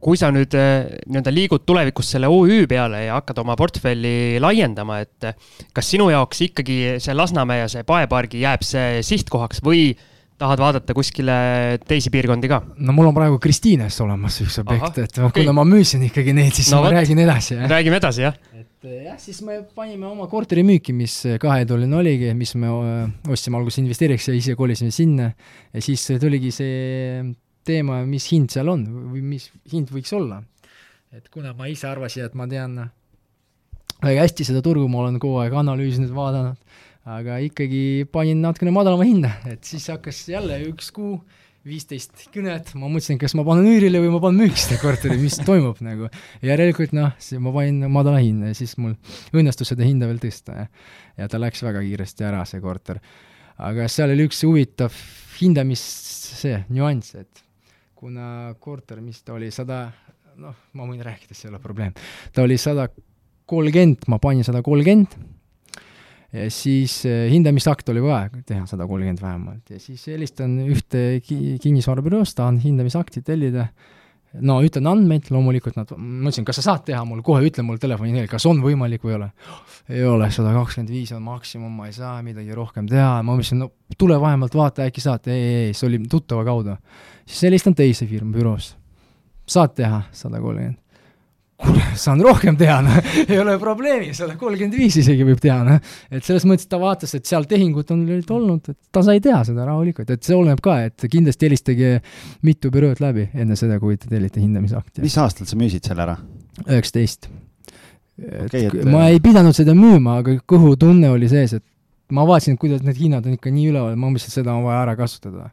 Speaker 2: kui sa nüüd eh, nii-öelda liigud tulevikus selle OÜ peale ja hakkad oma portfelli laiendama, et eh, kas sinu jaoks ikkagi see Lasnamäe ja see paepargi jääb see sihtkohaks või tahad vaadata kuskile teisi piirkondi ka?
Speaker 4: no mul on praegu Kristiines olemas üks objekt, et okay. kuna ma müüsin ikkagi neid, siis no, ma võt, räägin edasi.
Speaker 2: räägime edasi, jah.
Speaker 4: et eh, jah, siis me panime oma korteri müüki, mis kahetuline oligi, mis me ostsime alguses investeeriks ja ise kolisime sinna ja siis tuligi see teema, mis hind seal on või mis hind võiks olla. et kuna ma ise arvasin, et ma tean väga hästi seda turgu, ma olen kogu aeg analüüsinud, vaadanud, aga ikkagi panin natukene madalama hinda, et siis hakkas jälle üks kuu, viisteist kõnet, ma mõtlesin, kas ma panen üürile või ma panen müüki seda korteri, mis toimub nagu. järelikult noh, ma panin madala hinna ja siis mul õnnestus seda hinda veel tõsta ja, ja ta läks väga kiiresti ära, see korter. aga seal oli üks huvitav hindamis, see nüanss, et kuna korter, mis ta oli, sada, noh, ma võin rääkida, see ei ole probleem, ta oli sada kolmkümmend, ma panin sada kolmkümmend, ja siis eh, hindamisakt oli vaja teha sada kolmkümmend vähemalt. Ja siis helistan ühte kinnisvarabüroost, tahan hindamisakti tellida no ütlen andmeid, loomulikult nad, ma ütlesin, kas sa saad teha mul, kohe ütle mulle telefoni teel, kas on võimalik või ei ole. ei ole, sada kakskümmend viis on maksimum, ma ei saa midagi rohkem teha, ma mõtlesin, no tule vähemalt vaata, äkki saad, ei, ei, ei, see oli tuttava kaudu. siis helistan teise firma büroos, saad teha sada kolmkümmend kuule, saan rohkem teha, noh, ei ole probleemi, sada kolmkümmend viis isegi võib teha, noh. et selles mõttes ta vaatas, et seal tehingud on nüüd olnud, et ta sai teha seda rahulikult, et see oleneb ka, et kindlasti helistage mitu bürood läbi enne seda, kui te tellite hindamisakti.
Speaker 3: mis aastal sa müüsid selle ära?
Speaker 4: üheksateist. Okay, et ma ei pidanud seda müüma, aga kõhutunne oli sees, et ma vaatasin, kuidas need hinnad on ikka nii üleval, ma mõtlesin, et seda on vaja ära kasutada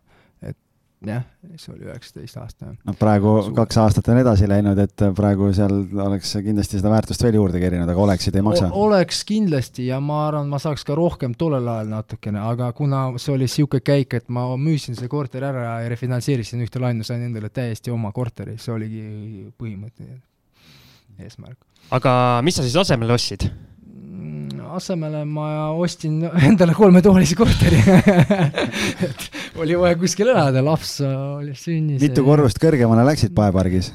Speaker 4: jah, see oli üheksateist aasta.
Speaker 3: no praegu Suur. kaks aastat on edasi läinud, et praegu seal oleks kindlasti seda väärtust veel juurde kerinud, aga oleksid ei maksa?
Speaker 4: oleks kindlasti ja ma arvan, ma saaks ka rohkem tollel ajal natukene, aga kuna see oli niisugune käik, et ma müüsin selle korteri ära ja refinantseerisin ühte laenu, sain endale täiesti oma korteri, see oligi põhimõte, eesmärk.
Speaker 2: aga mis sa siis asemele ostsid?
Speaker 4: Asemele ma ostsin endale kolmetoalise korteri et oli vaja kuskil elada, laps oli sünnis.
Speaker 3: mitu korrust kõrgemale läksid Paepargis?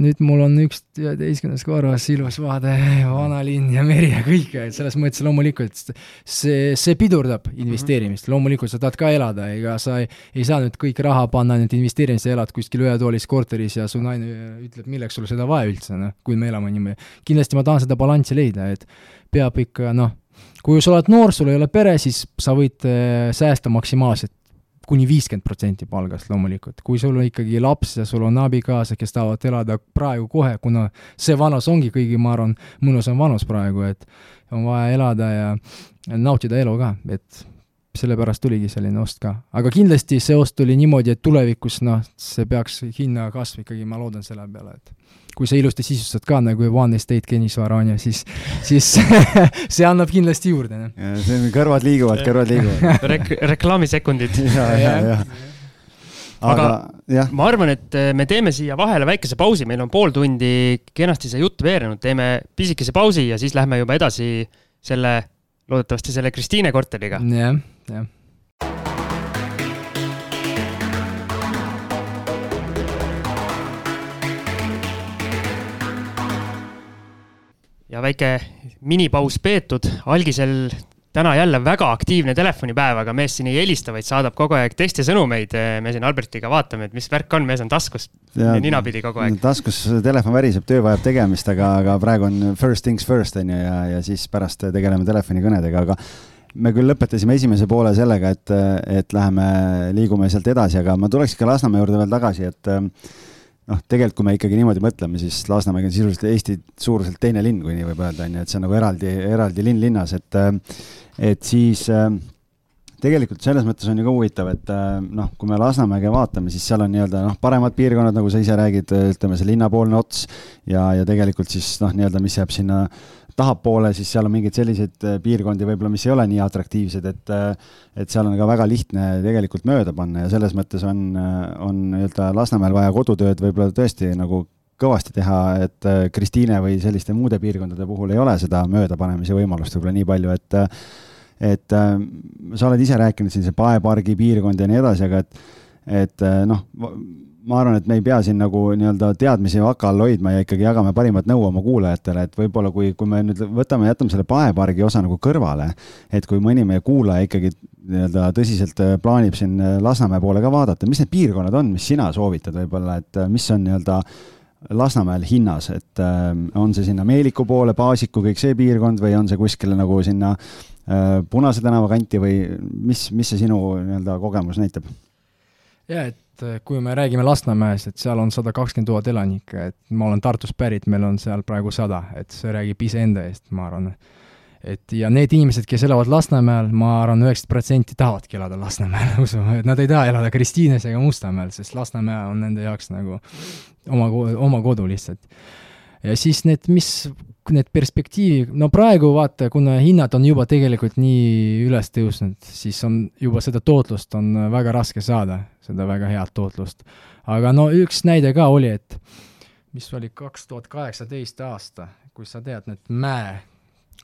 Speaker 4: nüüd mul on üksteistkümnes korrus, ilus vaade, vanalinn ja meri ja kõike, et selles mõttes loomulikult see, see pidurdab investeerimist, loomulikult sa tahad ka elada, ega sa ei, ei saa nüüd kõik raha panna nüüd investeerimisse, elad kuskil ühetoalises korteris ja su naine ütleb, milleks sul seda vaja üldse, noh, kui me elame niimoodi. kindlasti ma tahan seda balanssi leida, et peab ikka noh, kui sa oled noor, sul ei ole pere, siis sa võid äh, säästa maksimaalselt kuni viiskümmend protsenti palgast loomulikult. kui sul on ikkagi laps ja sul on abikaasa, kes tahavad elada praegu kohe, kuna see vanus ongi kõigi, ma arvan, mõnusam vanus praegu, et on vaja elada ja nautida elu ka, et sellepärast tuligi selline ost ka. aga kindlasti see ost tuli niimoodi, et tulevikus noh, see peaks hinnakasv ikkagi, ma loodan selle peale, et kui sa ilusti sisustad ka nagu One Estate kinnisvara on ju, siis, siis see annab kindlasti juurde.
Speaker 3: Noh. see kõrvad liiguvad, kõrvad liiguvad
Speaker 2: Rek-, reklaamisekundid
Speaker 3: ja, ja, ja
Speaker 2: aga, aga jah. ma arvan, et äh, me teeme siia vahele väikese pausi, meil on pool tundi kenasti see jutt veerenud, teeme pisikese pausi ja siis lähme juba edasi selle, loodetavasti selle Kristiine korteriga ja,.
Speaker 4: jah, jah
Speaker 2: ja väike minipaus peetud, algisel täna jälle väga aktiivne telefonipäev, aga mees siin ei helista, vaid saadab kogu aeg tekste, sõnumeid. me siin Albertiga vaatame, et mis värk on, mees on taskus ja, ninapidi kogu aeg.
Speaker 3: taskus telefon väriseb, töö vajab tegemist, aga, aga praegu on first things first on ju ja, ja siis pärast tegeleme telefonikõnedega, aga me küll lõpetasime esimese poole sellega, et, et läheme, liigume sealt edasi, aga ma tuleks ikka Lasnamäe juurde veel tagasi, et noh, tegelikult kui me ikkagi niimoodi mõtleme, siis Lasnamägi on sisuliselt Eesti suuruselt teine linn, kui nii võib öelda, on ju, et see on nagu eraldi, eraldi linn linnas, et et siis äh, tegelikult selles mõttes on ju ka huvitav, et äh, noh, kui me Lasnamäge vaatame, siis seal on nii-öelda noh, paremad piirkonnad, nagu sa ise räägid, ütleme see linnapoolne ots ja, ja tegelikult siis noh, nii-öelda, mis jääb sinna tahapoole, siis seal on mingeid selliseid äh, piirkondi võib-olla, mis ei ole nii atraktiivsed, et et seal on ka väga lihtne tegelikult mööda panna ja selles mõttes on, on nii-öelda Lasnamäel vaja kodutööd võib-olla tõesti nagu kõvasti teha, et Kristiine või selliste muude piirkondade puhul ei ole seda möödapanemise võimalust võib-olla nii palju, et et äh, sa oled ise rääkinud siin see paepargi piirkond ja nii edasi, aga et, et äh, noh, ma arvan, et me ei pea siin nagu nii-öelda teadmisi vaka all hoidma ja ikkagi jagame parimat nõu oma kuulajatele, et võib-olla kui, kui me nüüd võtame, jätame selle paepargi osa nagu kõrvale, et kui mõni meie kuulaja ikkagi nii-öelda tõsiselt äh, plaanib siin äh, Lasnamäe poole ka vaadata, mis need piirkonnad on, mis sina soovitad võib-olla, et äh, mis on nii-öelda Lasnamäel hinnas, et äh, on see sinna Meeliku poole, Paasiku, kõik see piirkond või on see kuskile nagu sinna äh, Punase tänava kanti või mis, mis see sinu nii-öelda kogemus näitab?
Speaker 4: jaa, et äh, kui me räägime Lasnamäes, et seal on sada kakskümmend tuhat elanikku, et ma olen Tartust pärit, meil on seal praegu sada, et see räägib iseenda eest, ma arvan. et ja need inimesed, kes elavad Lasnamäel, ma arvan, üheksakümmend protsenti tahavadki elada Lasnamäel, usume, et nad ei taha elada Kristiines ega Mustamäel, sest Lasnamäe on nende jaoks nagu oma, oma kodu lihtsalt ja siis need, mis need perspektiivi, no praegu vaata, kuna hinnad on juba tegelikult nii üles tõusnud, siis on juba seda tootlust on väga raske saada, seda väga head tootlust. aga no üks näide ka oli, et mis oli kaks tuhat kaheksateist aasta, kui sa tead, need mäe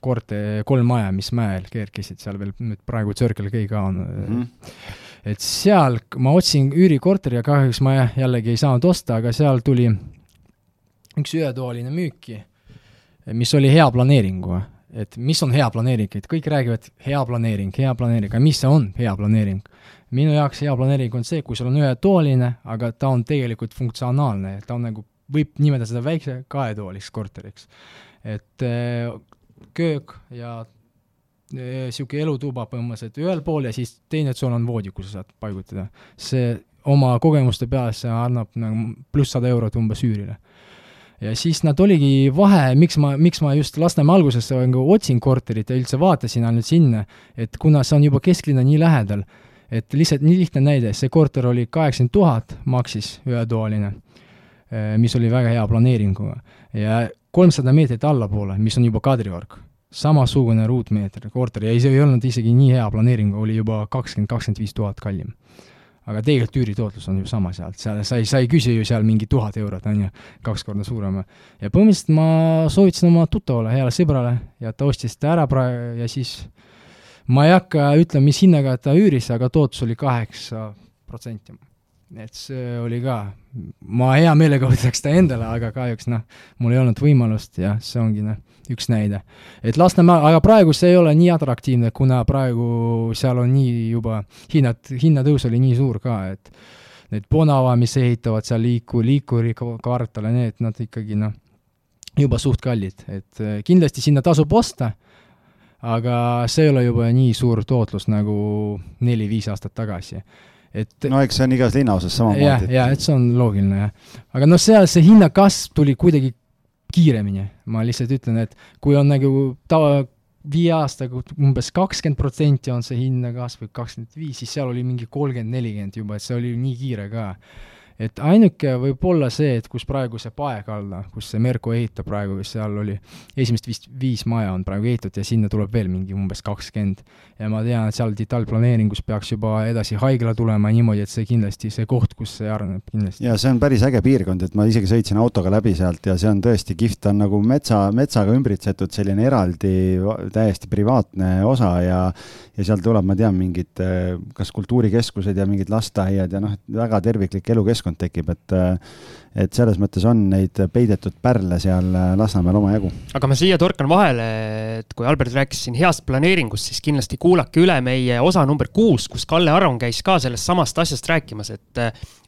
Speaker 4: korte, kolm maja, mis mäel kerkisid, seal veel nüüd praegu Circle K ka on mm. -hmm. et seal ma otsin üürikorteri ja kahjuks ma jällegi ei saanud osta, aga seal tuli üks ühetoaline müüki, mis oli hea planeeringuga. Et mis on hea planeering, et kõik räägivad hea planeering, hea planeering, aga mis see on hea planeering? minu jaoks hea planeering on see, kui sul on ühetoaline, aga ta on tegelikult funktsionaalne, ta on nagu, võib nimetada seda väikse kahetoaliseks korteriks. et äh, köök ja niisugune äh, elutuba põhimõtteliselt ühel pool ja siis teine tsoon on voodi, kus sa saad paigutada. see oma kogemuste peale, see annab nagu pluss sada eurot umbes üürile ja siis nad oligi vahe, miks ma, miks ma just Lasnamäe alguses nagu otsin korterit ja üldse vaatasin ainult sinna, et kuna see on juba kesklinna nii lähedal, et lihtsalt nii lihtne näide, see korter oli kaheksakümmend tuhat, maksis ühetoaline, eh, mis oli väga hea planeeringuga. ja kolmsada meetrit allapoole, mis on juba Kadriorg, samasugune ruutmeeter korter ja see ei olnud isegi nii hea planeering, oli juba kakskümmend, kakskümmend viis tuhat kallim aga tegelikult üüritootlus on ju sama sealt, seal sa ei, sa ei küsi ju seal mingi tuhat eurot, on ju, kaks korda suurem. ja põhimõtteliselt ma soovitasin oma tuttavale, heale sõbrale ja ta ostis ta ära praegu ja siis ma ei hakka ütlema, mis hinnaga ta üüris, aga tootlus oli kaheksa protsenti. et see oli ka, ma hea meelega võtaks ta endale, aga kahjuks noh, mul ei olnud võimalust ja see ongi noh üks näide. et Lasnamäe, aga praegu see ei ole nii atraktiivne, kuna praegu seal on nii juba hinnad, hinnatõus oli nii suur ka, et need Bonava, mis ehitavad seal liiku, liikuri kvartale, need, nad ikkagi noh, juba suht kallid, et eh, kindlasti sinna tasub osta, aga see ei ole juba nii suur tootlus nagu neli-viis aastat tagasi et
Speaker 3: no eks see on igas linnaosas samamoodi.
Speaker 4: jah, ja et see on loogiline, jah. aga noh, seal see hinnakasv tuli kuidagi kiiremini. ma lihtsalt ütlen, et kui on nagu tava, viie aastaga umbes kakskümmend protsenti on see hinnakasv või kakskümmend viis, siis seal oli mingi kolmkümmend, nelikümmend juba, et see oli nii kiire ka et ainuke võib olla see, et kus praegu see paekalla, kus see Merko ehitab praegu, seal oli, esimest vist viis maja on praegu ehitatud ja sinna tuleb veel mingi umbes kakskümmend. ja ma tean, et seal detailplaneeringus peaks juba edasi haigla tulema niimoodi, et see kindlasti, see koht, kus see areneb kindlasti.
Speaker 3: ja see on päris äge piirkond, et ma isegi sõitsin autoga läbi sealt ja see on tõesti kihvt, ta on nagu metsa, metsaga ümbritsetud selline eraldi täiesti privaatne osa ja ja seal tuleb, ma tean, mingid kas kultuurikeskused ja mingid lasteaiad ja noh, väga terviklik elukeskkond keskkond tekib, et et selles mõttes on neid peidetud pärle seal Lasnamäel omajagu.
Speaker 2: aga ma siia torkan vahele, et kui Albert rääkis siin heast planeeringust, siis kindlasti kuulake üle meie osa number kuus, kus Kalle Aron käis ka sellest samast asjast rääkimas, et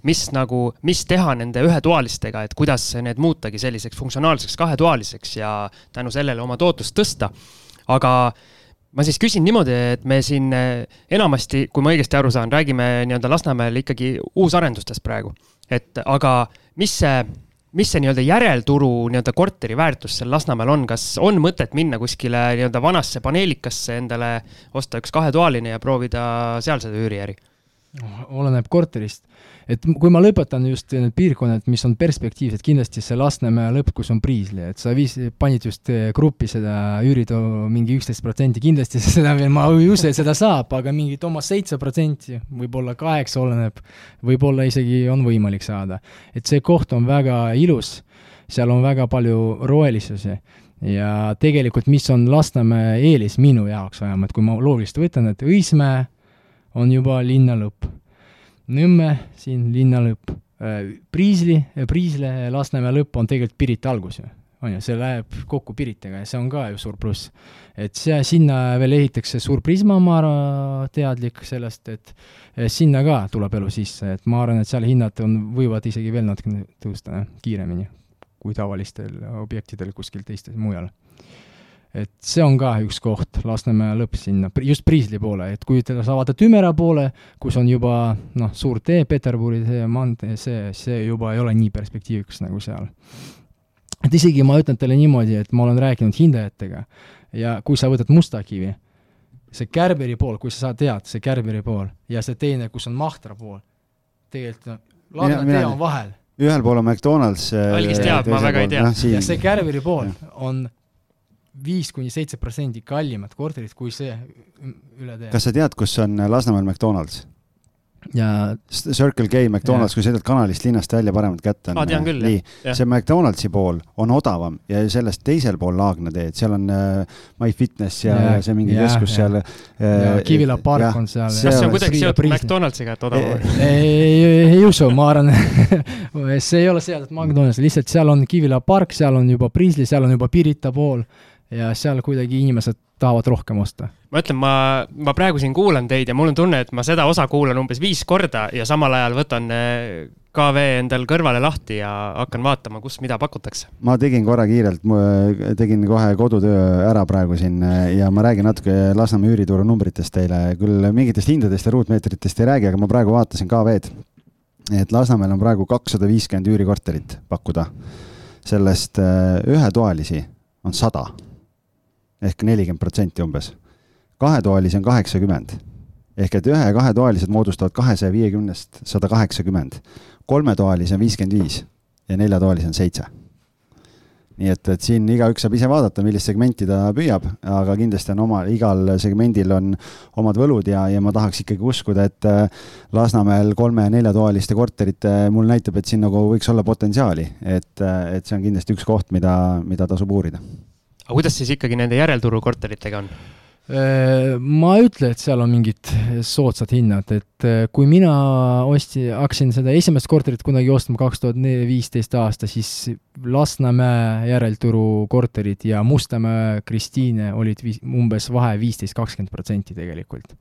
Speaker 2: mis nagu, mis teha nende ühetoalistega, et kuidas need muutagi selliseks funktsionaalseks kahetoaliseks ja tänu sellele oma tootlust tõsta. aga ma siis küsin niimoodi, et me siin enamasti, kui ma õigesti aru saan, räägime nii-öelda Lasnamäel ikkagi uusarendustest praegu. Et aga mis see, mis see nii-öelda järelturu nii-öelda korteri väärtus seal Lasnamäel on, kas on mõtet minna kuskile nii-öelda vanasse paneelikasse endale, osta üks kahetoaline ja proovida seal seda üüriäri?
Speaker 4: oleneb korterist et kui ma lõpetan just need piirkonnad, mis on perspektiivsed, kindlasti see Lasnamäe lõpp, kus on Priisli, et sa viis, panid just eh, gruppi seda üüritoo mingi üksteist protsenti, kindlasti seda veel, ma ei usu, et seda saab, aga mingit oma seitse protsenti, võib-olla kaheksa, oleneb, võib-olla isegi on võimalik saada. et see koht on väga ilus, seal on väga palju rohelisusi ja tegelikult, mis on Lasnamäe eelis minu jaoks vähemalt, kui ma loogiliselt võtan, et Õismäe on juba linna lõpp Nõmme, siin linna lõpp. Äh, Priisli, Priisle, Lasnamäe lõpp on tegelikult Pirita algus ju, on ju, see läheb kokku Piritaga ja see on ka ju suur pluss. et see, sinna veel ehitatakse suur Prisma, ma arvan, teadlik sellest, et sinna ka tuleb elu sisse, et ma arvan, et seal hinnad on, võivad isegi veel natukene tõusta kiiremini kui tavalistel objektidel kuskil teistes mujal et see on ka üks koht, Lasnamäe lõpp sinna, just Priisli poole, et kui te sa vaatad Ümera poole, kus on juba noh, suur tee, Peterburi tee, maantee, see, see juba ei ole nii perspektiivikas nagu seal. et isegi ma ütlen teile niimoodi, et ma olen rääkinud hindajatega ja kui sa võtad Mustakivi, see Kärberi pool, kui sa tead, see Kärberi pool ja see teine, kus on Mahtra pool, tegelikult Ladna tee on vahel.
Speaker 3: ühel pool on McDonalds.
Speaker 2: algis teab, ma väga ei tea.
Speaker 4: ja see Kärberi pool on viis kuni seitse protsenti kallimat korterit kui see üle tee.
Speaker 3: kas sa tead, kus on Lasnamäel McDonalds?
Speaker 4: ja
Speaker 3: Circle K, McDonalds, kui sõidad kanalist linnast välja, paremat kätte on.
Speaker 2: ma tean küll,
Speaker 3: jah. see McDonaldsi pool on odavam ja sellest teisel pool Laagna teed, seal on äh, MyFitness ja, ja, see mingi ja, keskus ja, seal
Speaker 4: äh,. Kivila park ja, on seal.
Speaker 2: kas see on kuidagi seotud McDonaldsiga, et odavam on?
Speaker 4: ei, ei, ei usu, ma arvan see ei ole seotud McDonaldsi, lihtsalt seal on Kivila park, seal on juba Priisli, seal on juba Pirita pool ja seal kuidagi inimesed tahavad rohkem osta.
Speaker 2: ma ütlen, ma, ma praegu siin kuulan teid ja mul on tunne, et ma seda osa kuulan umbes viis korda ja samal ajal võtan eh, KV endal kõrvale lahti ja hakkan vaatama, kus mida pakutakse.
Speaker 3: ma tegin korra kiirelt, tegin kohe kodutöö ära praegu siin eh, ja ma räägin natuke Lasnamäe üürituru numbritest teile, küll mingitest hindadest ja ruutmeetritest ei räägi, aga ma praegu vaatasin KV-d. et Lasnamäel on praegu kakssada viiskümmend üürikorterit pakkuda. sellest eh, ühetoalisi on sada ehk nelikümmend protsenti umbes. kahetoalisi on kaheksakümmend ehk et ühe ja kahetoalised moodustavad kahesaja viiekümnest sada kaheksakümmend. kolmetoalisi on viiskümmend viis ja neljatoalisi on seitse. nii et, et siin igaüks saab ise vaadata, millist segmenti ta püüab, aga kindlasti on oma, igal segmendil on omad võlud ja, ja ma tahaks ikkagi uskuda, et äh, Lasnamäel kolme- ja neljatoaliste korterite mul näitab, et siin nagu võiks olla potentsiaali, et, äh, et see on kindlasti üks koht, mida, mida tasub uurida
Speaker 2: aga kuidas siis ikkagi nende järelturu korteritega on?
Speaker 4: Äh, ma ei ütle, et seal on mingid soodsad hinnad, et äh, kui mina osti, hakkasin seda esimest korterit kunagi ostma kaks tuhat viisteist aasta, siis Lasnamäe järelturu korterid ja Mustamäe Kristiine olid viis, umbes vahe viisteist, kakskümmend protsenti tegelikult.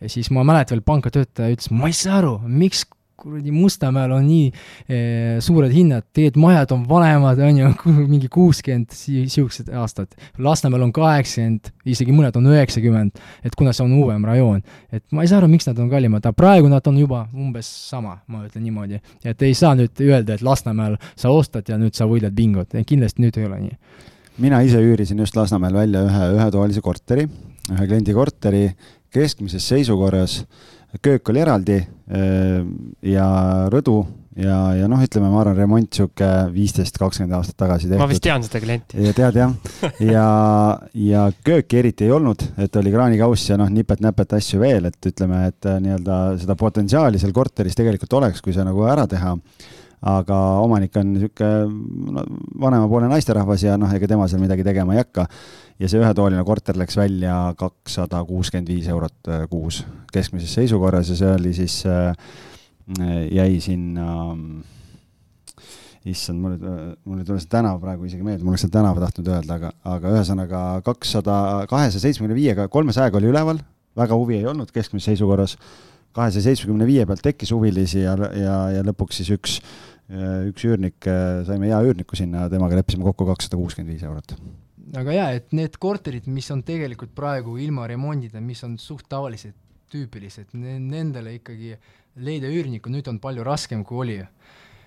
Speaker 4: ja siis ma mäletan veel pangatöötaja ütles, ma ei saa aru, miks kuradi Mustamäel on nii eh, suured hinnad, tegelikult majad on vanemad, on ju, mingi kuuskümmend siuksed aastad. Lasnamäel on kaheksakümmend, isegi mõned on üheksakümmend, et kuna see on uuem rajoon. et ma ei saa aru, miks nad on kallimad, aga praegu nad on juba umbes sama, ma ütlen niimoodi. et ei saa nüüd öelda, et Lasnamäel sa ostad ja nüüd sa võidad bingot, kindlasti nüüd ei ole nii
Speaker 3: mina ise üürisin just Lasnamäel välja ühe ühetoalise korteri, ühe kliendi korteri keskmises seisukorras. Köök oli eraldi ja rõdu ja, ja noh, ütleme, ma arvan, remont sihuke viisteist, kakskümmend aastat tagasi tehtud.
Speaker 2: ma vist tean seda klienti.
Speaker 3: ja tead jah, ja, ja kööki eriti ei olnud, et oli kraanikauss ja noh, nipet-näpet asju veel, et ütleme, et äh, nii-öelda seda potentsiaali seal korteris tegelikult oleks, kui see nagu ära teha aga omanik on niisugune no, vanemapoolne naisterahvas ja noh, ega tema seal midagi tegema ei hakka. ja see ühetoaline korter läks välja kakssada kuuskümmend viis eurot äh, kuus keskmises seisukorras ja see oli siis äh,, jäi sinna issand, mul nüüd, mul ei tule see tänav praegu isegi meelde, ma oleks seda tänava tahtnud öelda, aga, aga ühesõnaga kakssada, kahesaja seitsmekümne viiega, kolmesajaga oli üleval, väga huvi ei olnud keskmises seisukorras, kahesaja seitsmekümne viie pealt tekkis huvilisi ja, ja, ja lõpuks siis üks üks üürnik, saime hea üürniku sinna, temaga leppisime kokku kakssada kuuskümmend viis eurot.
Speaker 4: aga jaa, et need korterid, mis on tegelikult praegu ilma remondita, mis on suht tavalised, tüüpilised, nendele ikkagi leida üürnikku nüüd on palju raskem, kui oli.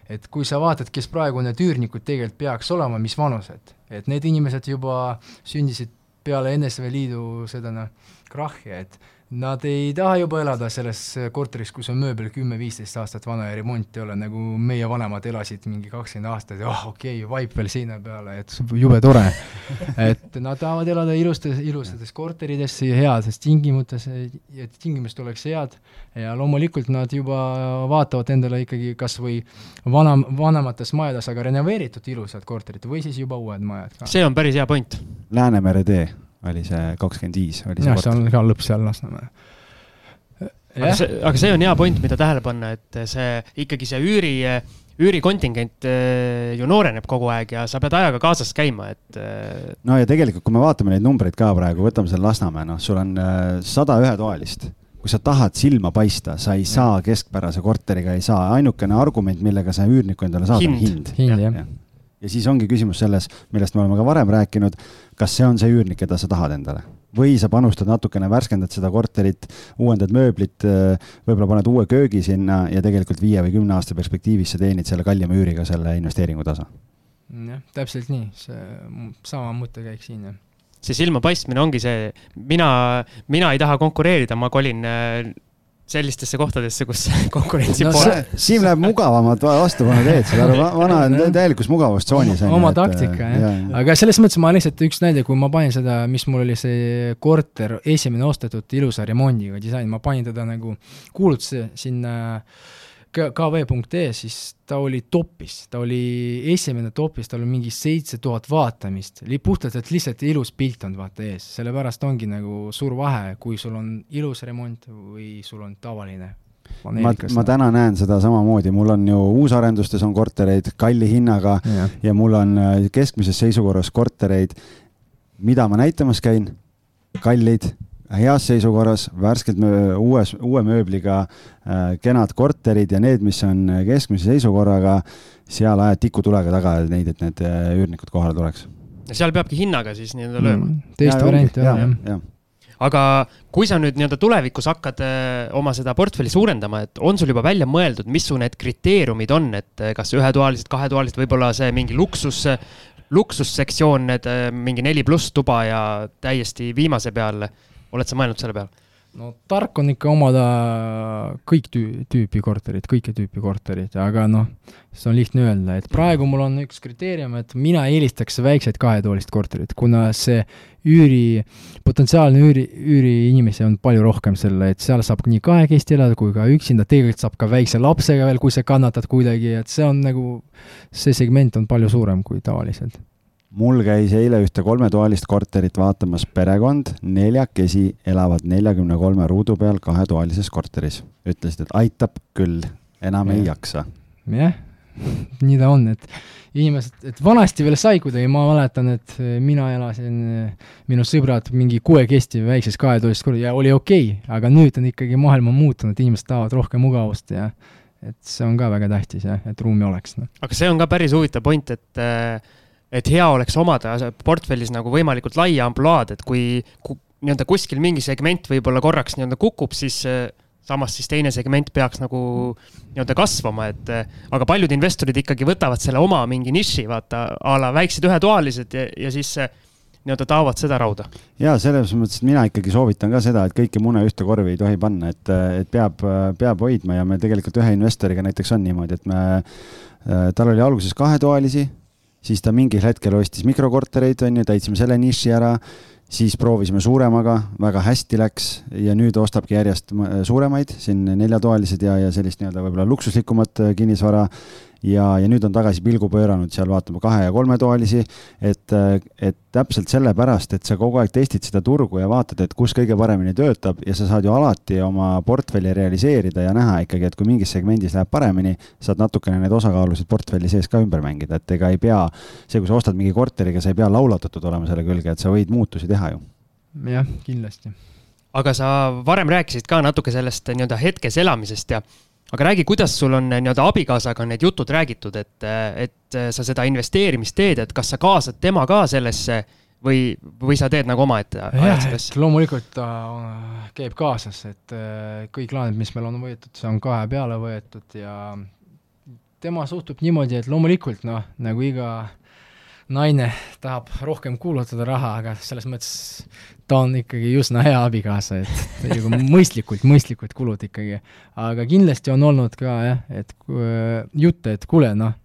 Speaker 4: et kui sa vaatad, kes praegu need üürnikud tegelikult peaks olema, mis vanused, et need inimesed juba sündisid peale NSV Liidu seda noh, krahhi, et Nad ei taha juba elada selles korteris, kus on mööbel kümme-viisteist aastat vana ja remonti ei ole, nagu meie vanemad elasid mingi kakskümmend aastat ja oh, okei okay,, vaip veel seina peale, et jube tore. et nad tahavad elada ilustes, ilusates korterides, heades tingimustes, et tingimused oleks head ja loomulikult nad juba vaatavad endale ikkagi kas või vana, vanemates majades, aga renoveeritud ilusad korterid või siis juba uued majad ka.
Speaker 2: see on päris hea point.
Speaker 3: Läänemere tee oli see kakskümmend viis, oli see
Speaker 4: jah, see on ka lõpp seal Lasnamäel
Speaker 2: aga see, aga see on hea point, mida tähele panna, et see ikkagi see üüri, üürikontingent eh, ju nooreneb kogu aeg ja sa pead ajaga kaasas käima, et. Eh,
Speaker 3: no ja tegelikult, kui me vaatame neid numbreid ka praegu, võtame selle Lasnamäe, noh, sul on eh, sada ühetoalist. kui sa tahad silma paista, sa ei saa keskpärase korteriga, ei saa, ainukene argument, millega sa üürnikku endale saad, on hind.
Speaker 4: hind, jah ja
Speaker 3: ja siis ongi küsimus selles, millest me oleme ka varem rääkinud, kas see on see üürnik, keda sa tahad endale? Või sa panustad natukene, värskendad seda korterit, uuendad mööblit, võib-olla paned uue köögi sinna ja tegelikult viie või kümne aasta perspektiivis sa teenid selle kallima üüriga selle investeeringu tasa.
Speaker 4: jah, täpselt nii, see sama mõttekäik siin, jah.
Speaker 2: See silmapaistmine ongi see, mina, mina ei taha konkureerida, ma kolin sellistesse kohtadesse, kus konkurentsi no, pole.
Speaker 3: Siim läheb mugavamat vastupanu teed, saad aru, vana on täielikus mugavustsoonis.
Speaker 4: oma taktika, jah. aga selles mõttes ma lihtsalt üks näide, kui ma panin seda, mis mul oli see korter, esimene ostetud ilusa remondiga disain, ma panin teda nagu kuulutuse sinna äh, kv.ee, siis ta oli topis, ta oli esimene topis, tal oli mingi seitse tuhat vaatamist, puhtalt, et lihtsalt ilus pilt on vaata ees, sellepärast ongi nagu suur vahe, kui sul on ilus remont või sul on tavaline
Speaker 3: ma, ma täna näen seda samamoodi, mul on ju uusarendustes on kortereid kalli hinnaga ja, ja mul on äh, keskmises seisukorras kortereid, mida ma näitamas käin, kallid heas seisukorras, värskelt uues, uue mööbliga äh, kenad korterid ja need, mis on keskmise seisukorraga, seal ajad tikutulega taga neid, et need äh, üürnikud kohale tuleks.
Speaker 2: seal peabki hinnaga siis nii-öelda lööma mm,?
Speaker 4: teist varianti
Speaker 2: jah, jah ja. aga kui sa nüüd nii-öelda tulevikus hakkad äh, oma seda portfelli suurendama, et on sul juba välja mõeldud, mis su need kriteeriumid on, et äh, kas ühetoalised, kahetoalised, võib-olla see mingi luksus, luksussektsioon, need mingi neli pluss tuba ja täiesti viimase peal oled sa mõelnud selle peale?
Speaker 4: no tark on ikka omada kõik tüü-, tüüpi korterit, kõike tüüpi korterit, aga noh, see on lihtne öelda, et praegu mul on üks kriteerium, et mina eelistaks väikseid kahetoalist korterit, kuna see üüri, potentsiaalne üüri, üüriinimesi on palju rohkem selle, et seal saab nii kahekesti elada kui ka üksinda, tegelikult saab ka väikse lapsega veel, kui sa kannatad kuidagi, et see on nagu, see segment on palju suurem kui tavaliselt
Speaker 3: mul käis eile ühte kolmetoalist korterit vaatamas perekond, neljakesi elavad neljakümne kolme ruudu peal kahetoalises korteris. ütlesid, et aitab küll, enam ja. ei jaksa.
Speaker 4: jah, nii ta on, et inimesed, et vanasti veel sai kuidagi, ma mäletan, et mina elasin, minu sõbrad mingi kuuekesti väikses kahetoalises korteris ja oli okei okay,, aga nüüd on ikkagi maailm on muutunud, inimesed tahavad rohkem mugavust ja et see on ka väga tähtis jah, et ruumi oleks no..
Speaker 2: aga see on ka päris huvitav point, et äh et hea oleks omada portfellis nagu võimalikult laia ampluaad, et kui ku, nii-öelda kuskil mingi segment võib-olla korraks nii-öelda kukub, siis äh, samas siis teine segment peaks nagu nii-öelda kasvama, et aga paljud investorid ikkagi võtavad selle oma mingi niši, vaata a la väiksed ühetoalised ja, ja siis nii-öelda taovad seda rauda.
Speaker 3: ja selles mõttes, et mina ikkagi soovitan ka seda, et kõiki mune ühte korvi ei tohi panna, et, et peab, peab hoidma ja me tegelikult ühe investoriga näiteks on niimoodi, et me, tal oli alguses kahetoalisi, siis ta mingil hetkel ostis mikrokortereid, on ju, täitsime selle niši ära siis proovisime suuremaga, väga hästi läks ja nüüd ostabki järjest suuremaid, siin neljatoalised ja, ja sellist nii-öelda võib-olla luksuslikumat äh, kinnisvara. Ja, ja nüüd on tagasi pilgu pööranud seal vaatama kahe- ja kolmetoalisi, et, et täpselt sellepärast, et sa kogu aeg testid seda turgu ja vaatad, et kus kõige paremini töötab ja sa saad ju alati oma portfelli realiseerida ja näha ikkagi, et kui mingis segmendis läheb paremini, saad natukene neid osakaalusid portfelli sees ka ümber mängida, et ega ei pea, see, kui sa ostad mingi korteriga, sa ei pea laulatatud olema selle külge, et sa võid muutusi teha ju.
Speaker 4: jah, kindlasti
Speaker 2: aga sa varem rääkisid ka natuke sellest nii-öelda hetkes elamisest ja aga räägi, kuidas sul on nii-öelda abikaasaga need jutud räägitud, et, et sa seda investeerimist teed, et kas sa kaasad tema ka sellesse või, või sa teed nagu omaette,
Speaker 4: ajad asja? loomulikult ta äh, käib kaasas, et äh, kõik laenud, mis meil on võetud, see on kahe peale võetud ja tema suhtub niimoodi, et loomulikult noh, nagu iga naine tahab rohkem kulutada raha, aga selles mõttes ta on ikkagi üsna hea abikaasa, et nagu mõistlikult, mõistlikud kulud ikkagi. aga kindlasti on olnud ka jah, et jutte, et kuule, noh,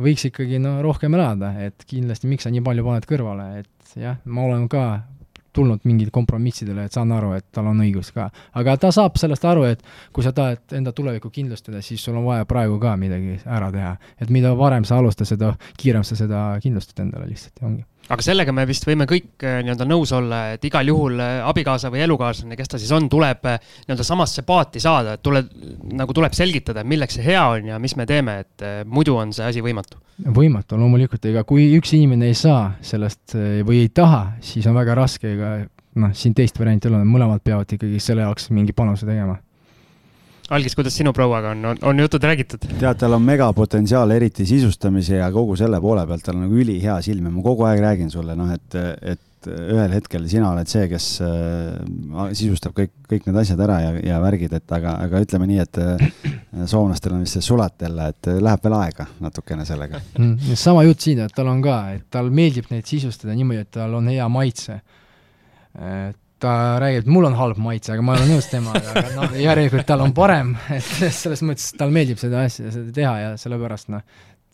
Speaker 4: võiks ikkagi no rohkem elada, et kindlasti miks sa nii palju paned kõrvale, et jah, ma olen ka tulnud mingid kompromissidele, et saan aru, et tal on õigus ka. aga ta saab sellest aru, et kui sa tahad enda tulevikku kindlustada, siis sul on vaja praegu ka midagi ära teha. et mida varem sa alustad, seda kiirem sa seda kindlustad endale lihtsalt ja ongi
Speaker 2: aga sellega me vist võime kõik äh, nii-öelda nõus olla, et igal juhul äh, abikaasa või elukaaslane, kes ta siis on, tuleb äh, nii-öelda samasse paati saada, et tuleb, nagu tuleb selgitada, milleks see hea on ja mis me teeme, et muidu on see asi võimatu.
Speaker 4: võimatu loomulikult, ega kui üks inimene ei saa sellest või ei taha, siis on väga raske, ega noh, siin teist varianti ei ole, mõlemad peavad ikkagi selle jaoks mingi panuse tegema
Speaker 2: algis, kuidas sinu prouaga on, on, on jutud räägitud?
Speaker 3: tead, tal on megapotentsiaal, eriti sisustamise ja kogu selle poole pealt, tal on nagu ülihea silm ja ma kogu aeg räägin sulle, noh, et, et ühel hetkel sina oled see, kes äh, sisustab kõik, kõik need asjad ära ja, ja värgid, et aga, aga ütleme nii, et äh, soomlastel on vist see sulatella, et läheb veel aega natukene sellega
Speaker 4: mm,. sama jutt siin, et tal on ka, et tal meeldib neid sisustada niimoodi, et tal on hea maitse. et ta räägib, et mul on halb maitse, aga ma olen nõus temaga, aga noh, järelikult tal on parem, et selles mõttes tal meeldib seda asja, seda teha ja sellepärast noh,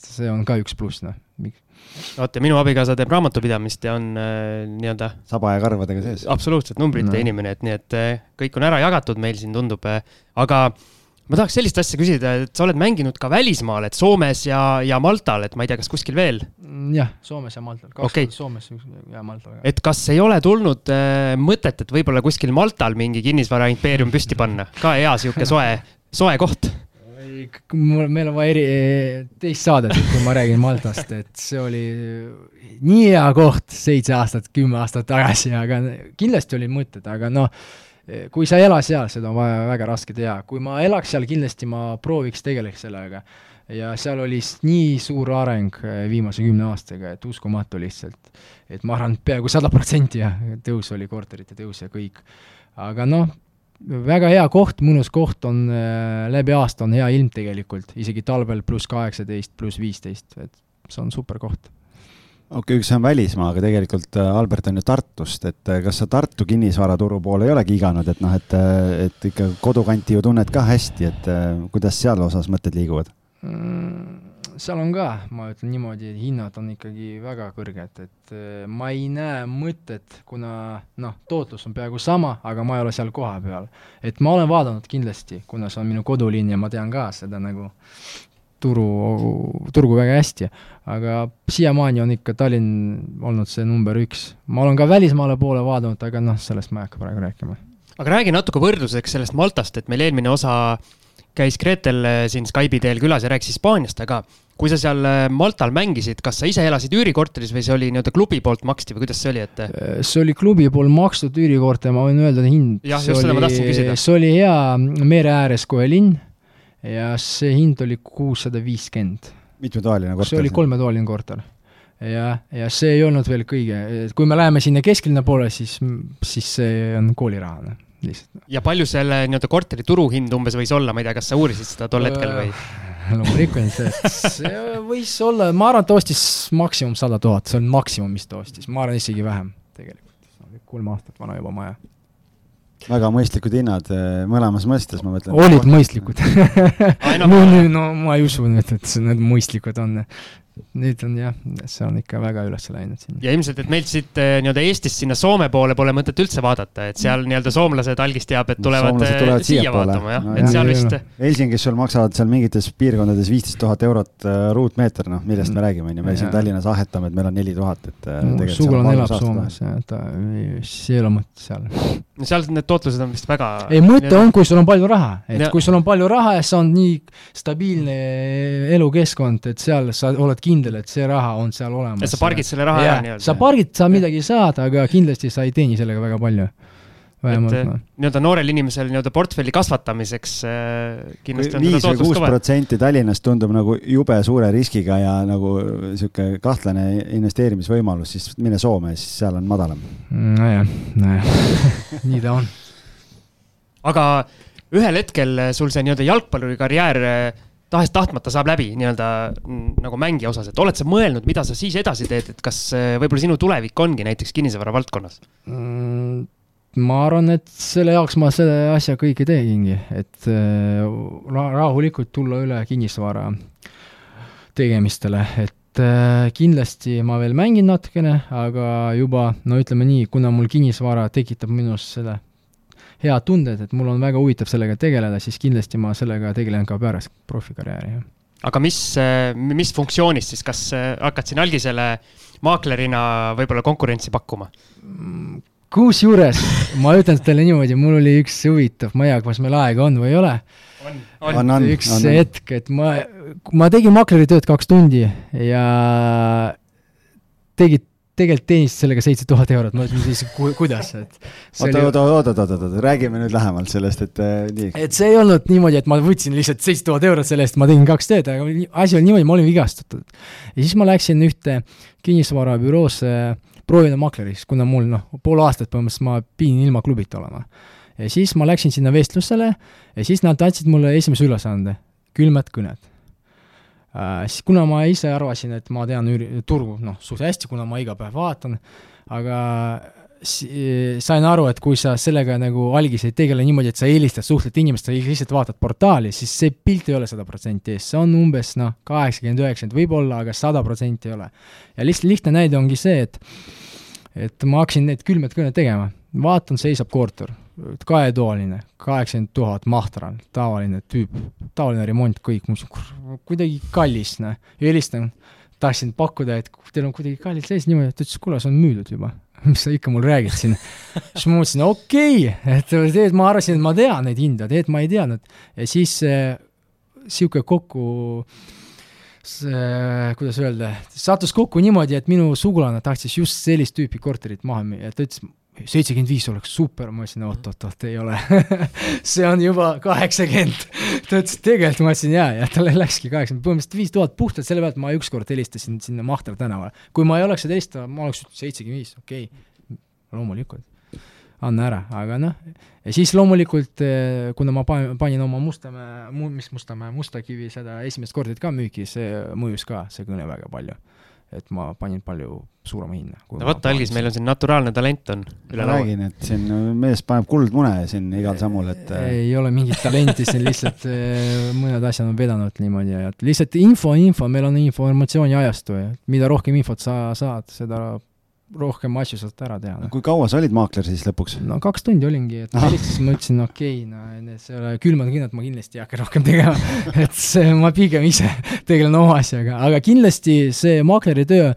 Speaker 4: see on ka üks pluss, noh.
Speaker 2: vot ja minu abikaasa teeb raamatupidamist ja on äh, nii-öelda
Speaker 3: saba ja karvadega sees.
Speaker 2: absoluutselt numbrite no. inimene, et nii et äh, kõik on ära jagatud meil siin tundub äh,, aga ma tahaks sellist asja küsida, et sa oled mänginud ka välismaal, et Soomes ja, ja Maltal, et ma ei tea, kas kuskil veel?
Speaker 4: Mm, jah, Soomes ja Maltal, kaks okay. Soomes ja Maltal.
Speaker 2: et kas ei ole tulnud äh, mõtet, et võib-olla kuskil Maltal mingi kinnisvara impeerium püsti panna, ka hea sihuke soe, soe koht?
Speaker 4: mul, meil on vaja eri, teist saadet, kui ma räägin Maltast, et see oli nii hea koht seitse aastat, kümme aastat tagasi, aga kindlasti olid mõtted, aga noh kui sa ei ela seal, seda on vaja väga raske teha, kui ma elaks seal, kindlasti ma prooviks, tegeleks sellega. ja seal oli nii suur areng eh, viimase kümne aastaga, et uskumatu lihtsalt. et ma arvan, peaaegu sada protsenti jah, tõus oli, korterite tõus ja kõik. aga noh, väga hea koht, mõnus koht on äh, läbi aasta on hea ilm tegelikult, isegi talvel pluss kaheksateist, pluss viisteist, et see on super koht
Speaker 3: okei okay,, üks on välismaa, aga tegelikult äh, Albert on ju Tartust, et äh, kas sa Tartu kinnisvaraturu poole ei olegi iganud, et noh, et, äh, et ikka kodukanti ju tunned ka hästi, et kuidas seal osas mõtted liiguvad
Speaker 4: mm,? seal on ka, ma ütlen niimoodi, hinnad on ikkagi väga kõrged, et ma ei näe mõtet, kuna noh, tootlus on peaaegu sama, aga ma ei ole seal kohapeal. et ma olen vaadanud kindlasti, kuna see on minu kodulinn ja ma tean ka seda nagu turu, turgu väga hästi, aga siiamaani on ikka Tallinn olnud see number üks. ma olen ka välismaale poole vaadanud, aga noh, sellest ma ei hakka praegu rääkima.
Speaker 2: aga räägi natuke võrdluseks sellest Maltast, et meil eelmine osa käis Gretel eh, siin Skype'i teel külas ja rääkis Hispaaniast, aga kui sa seal eh, Maltal mängisid, kas sa ise elasid üürikorteris või see oli nii-öelda klubi poolt maksti või kuidas see oli, et?
Speaker 4: Eh, see oli klubi pool makstud üürikorter, ma võin öelda hind.
Speaker 2: jah, just seda ma tahtsin küsida.
Speaker 4: see oli hea mere ääres kohe linn ja see hind oli kuussada viiskümmend.
Speaker 3: mitmetoaline korter?
Speaker 4: see oli kolmetoaline korter. ja, ja see ei olnud veel kõige, kui me läheme sinna kesklinna poole, siis, siis see on kooliraha, lihtsalt.
Speaker 2: ja palju selle nii-öelda korteri turuhind umbes võis olla, ma ei tea, kas sa uurisid seda tol hetkel või?
Speaker 4: loomulikult, et see võis olla, ma arvan, et ta ostis maksimum sada tuhat, see on maksimum, mis ta ostis, ma arvan isegi vähem tegelikult. kolm aastat vana juba maja.
Speaker 3: Väga mõistlikud hinnad eh, mõlemas mõistes, ma mõtlen.
Speaker 4: olid mõistlikud
Speaker 2: no-
Speaker 4: no, ma ei usu nüüd, et see- need mõistlikud on. Nüüd on jah, see on ikka väga üles läinud siin.
Speaker 2: ja ilmselt, et meilt siit eh, nii-öelda Eestist sinna Soome poole pole mõtet üldse vaadata, et seal nii-öelda soomlased algis teab, et tulevad,
Speaker 3: Soomlased
Speaker 2: tulevad
Speaker 3: tulevad
Speaker 2: siia
Speaker 3: siiapoole.
Speaker 2: vaatama jah
Speaker 3: No
Speaker 2: no,, et
Speaker 3: jah.
Speaker 2: seal
Speaker 4: Ei,
Speaker 2: vist
Speaker 4: ei,
Speaker 3: Helsingis sul maksavad seal mingites piirkondades viisteist tuhat eurot ruutmeeter, noh, millest me räägime, on ju, me siin. Tallinnas ahetame, et meil on neli tuhat, et seal
Speaker 4: sugulane
Speaker 3: on
Speaker 4: elab Soomes ja ta, see ei ole mõtet seal.
Speaker 2: no seal need tootlused on vist väga.
Speaker 4: ei, mõte on, kui sul on palju raha, et
Speaker 2: Ja-
Speaker 4: kui sul on palju raha ja see on nii stabiilne elukeskkond, et seal sa oled kindel, et see raha on seal olemas.
Speaker 2: et sa pargid selle raha ära
Speaker 4: sa
Speaker 2: nii-öelda.
Speaker 4: pargid, sa midagi saad, aga kindlasti sa ei teeni sellega väga palju. vähemalt
Speaker 2: et
Speaker 4: noh.
Speaker 2: nii-öelda noorel inimesel nii-öelda portfelli kasvatamiseks äh, kindlasti on
Speaker 3: viis
Speaker 2: seda
Speaker 3: või kuus protsenti Tallinnast tundub nagu jube suure riskiga ja nagu sihuke kahtlane investeerimisvõimalus, siis mine Soome, siis seal on madalam.
Speaker 4: nojah, nojah, nii ta on.
Speaker 2: aga ühel hetkel sul see nii-öelda jalgpalluri karjäär äh, tahes-tahtmata saab läbi nii-öelda mm, nagu mängija osas, et oled sa mõelnud, mida sa siis edasi teed, et kas äh, võib-olla sinu tulevik ongi näiteks kinnisvara valdkonnas?
Speaker 4: Mm, ma arvan, et selle jaoks ma selle asja kõike teegingi, et äh, ra- rahulikult tulla üle kinnisvara tegemistele, et äh, kindlasti ma veel mängin natukene, aga juba no ütleme nii, kuna mul kinnisvara tekitab minus selle head tunded, et mul on väga huvitav sellega tegeleda, siis kindlasti ma sellega tegelen ka pärast profikarjääri, jah.
Speaker 2: aga mis, mis funktsioonist siis, kas äh, hakkad siin algisele maaklerina võib-olla konkurentsi pakkuma?
Speaker 4: kusjuures ma ütlen teile niimoodi, mul oli üks huvitav, ma ei tea, kas meil aega on või ei ole
Speaker 2: on,
Speaker 3: On, on,
Speaker 4: üks
Speaker 3: on, on.
Speaker 4: hetk, et ma, ma tegin makleritööd kaks tundi ja tegid, tegelikult teenisid sellega seitse tuhat eurot, ma ütlesin siis ku,, kuidas, et
Speaker 3: oota, oota, oota, oota, oota, räägime nüüd lähemalt sellest, et äh, nii.
Speaker 4: et see ei olnud niimoodi, et ma võtsin lihtsalt seitse tuhat eurot selle eest, ma tegin kaks tööd, aga asi oli niimoodi, ma olin vigastatud. ja siis ma läksin ühte kinnisvarabüroosse proovida makleriks, kuna mul noh, pool aastat põhimõtteliselt ma pidin ilma klubita olema. ja siis ma läksin sinna vestlusele ja siis nad andsid mulle esimese ülesande, külmad kõned äh,. Siis kuna ma ise arvasin, et ma tean üüri- turgu noh, suht hästi, kuna ma iga päev vaatan, aga si- sain aru, et kui sa sellega nagu algis ei tegele niimoodi, et sa helistad, suhtled inimestega, lihtsalt vaatad portaali, siis see pilt ei ole sada protsenti ees, see on umbes noh, kaheksakümmend, üheksakümmend võib-olla, aga sada protsenti ei ole. ja lihtsalt lihtne näide ongi see, et et ma hakkasin neid külmad kõned tegema, vaatan, seisab korter, kahetoaline, kaheksakümmend tuhat mahtral, tavaline tüüp, tavaline remont, kõik, kuidagi kallis, noh, helistan, tahtsin pakkuda, et teil on kuidagi kallis sees niimoodi, ta ütles, kuule, see on müüdud juba. mis sa ikka mul räägid siin? siis ma mõtlesin, okei okay., et tead, ma arvasin, et ma tean neid hindu, tegelikult ma ei teadnud. ja siis äh, sihuke kokku, kuidas öelda, sattus kokku niimoodi, et minu sugulane tahtis just sellist tüüpi korterit maha müüa, ta ütles, seitsekümmend viis oleks super, ma ütlesin oot-oot-oot, ei ole see on juba kaheksakümmend. ta ütles, tegelikult ma ütlesin jaa, ja talle läkski kaheksakümmend, põhimõtteliselt viis tuhat puhtalt selle pealt, ma ükskord helistasin sinna Mahtra tänavale. kui ma ei oleks seda helistanud, ma oleks ütelnud seitsekümmend viis, okei okay., loomulikult, anna ära, aga noh, ja siis loomulikult, kuna ma panin, panin oma Mustamäe, mis Mustamäe, Mustakivi seda esimest korterit ka müüki, see mõjus ka, see kõne väga palju. Et ma panin palju suurema hinna.
Speaker 2: no vot, Algis, meil on siin naturaalne talent on üle
Speaker 3: ma räägin, et siin mees paneb kuldmune siin igal sammul, et äh,
Speaker 4: ei ole mingit talenti siin lihtsalt eh, mõned asjad on vedanud niimoodi ja et lihtsalt info info, meil on informatsiooni ajastu ja mida rohkem infot sa saad, seda rohkem asju saad ära teha.
Speaker 3: kui kaua sa olid maakler siis lõpuks?
Speaker 4: no kaks tundi olingi, et
Speaker 3: Ah.
Speaker 4: helistasin, ma ütlesin okei okay,, no see ei ole külmad kõned, ma kindlasti ei hakka rohkem tegema, et see, ma pigem ise tegelen oma asjaga, aga kindlasti see maakleri töö,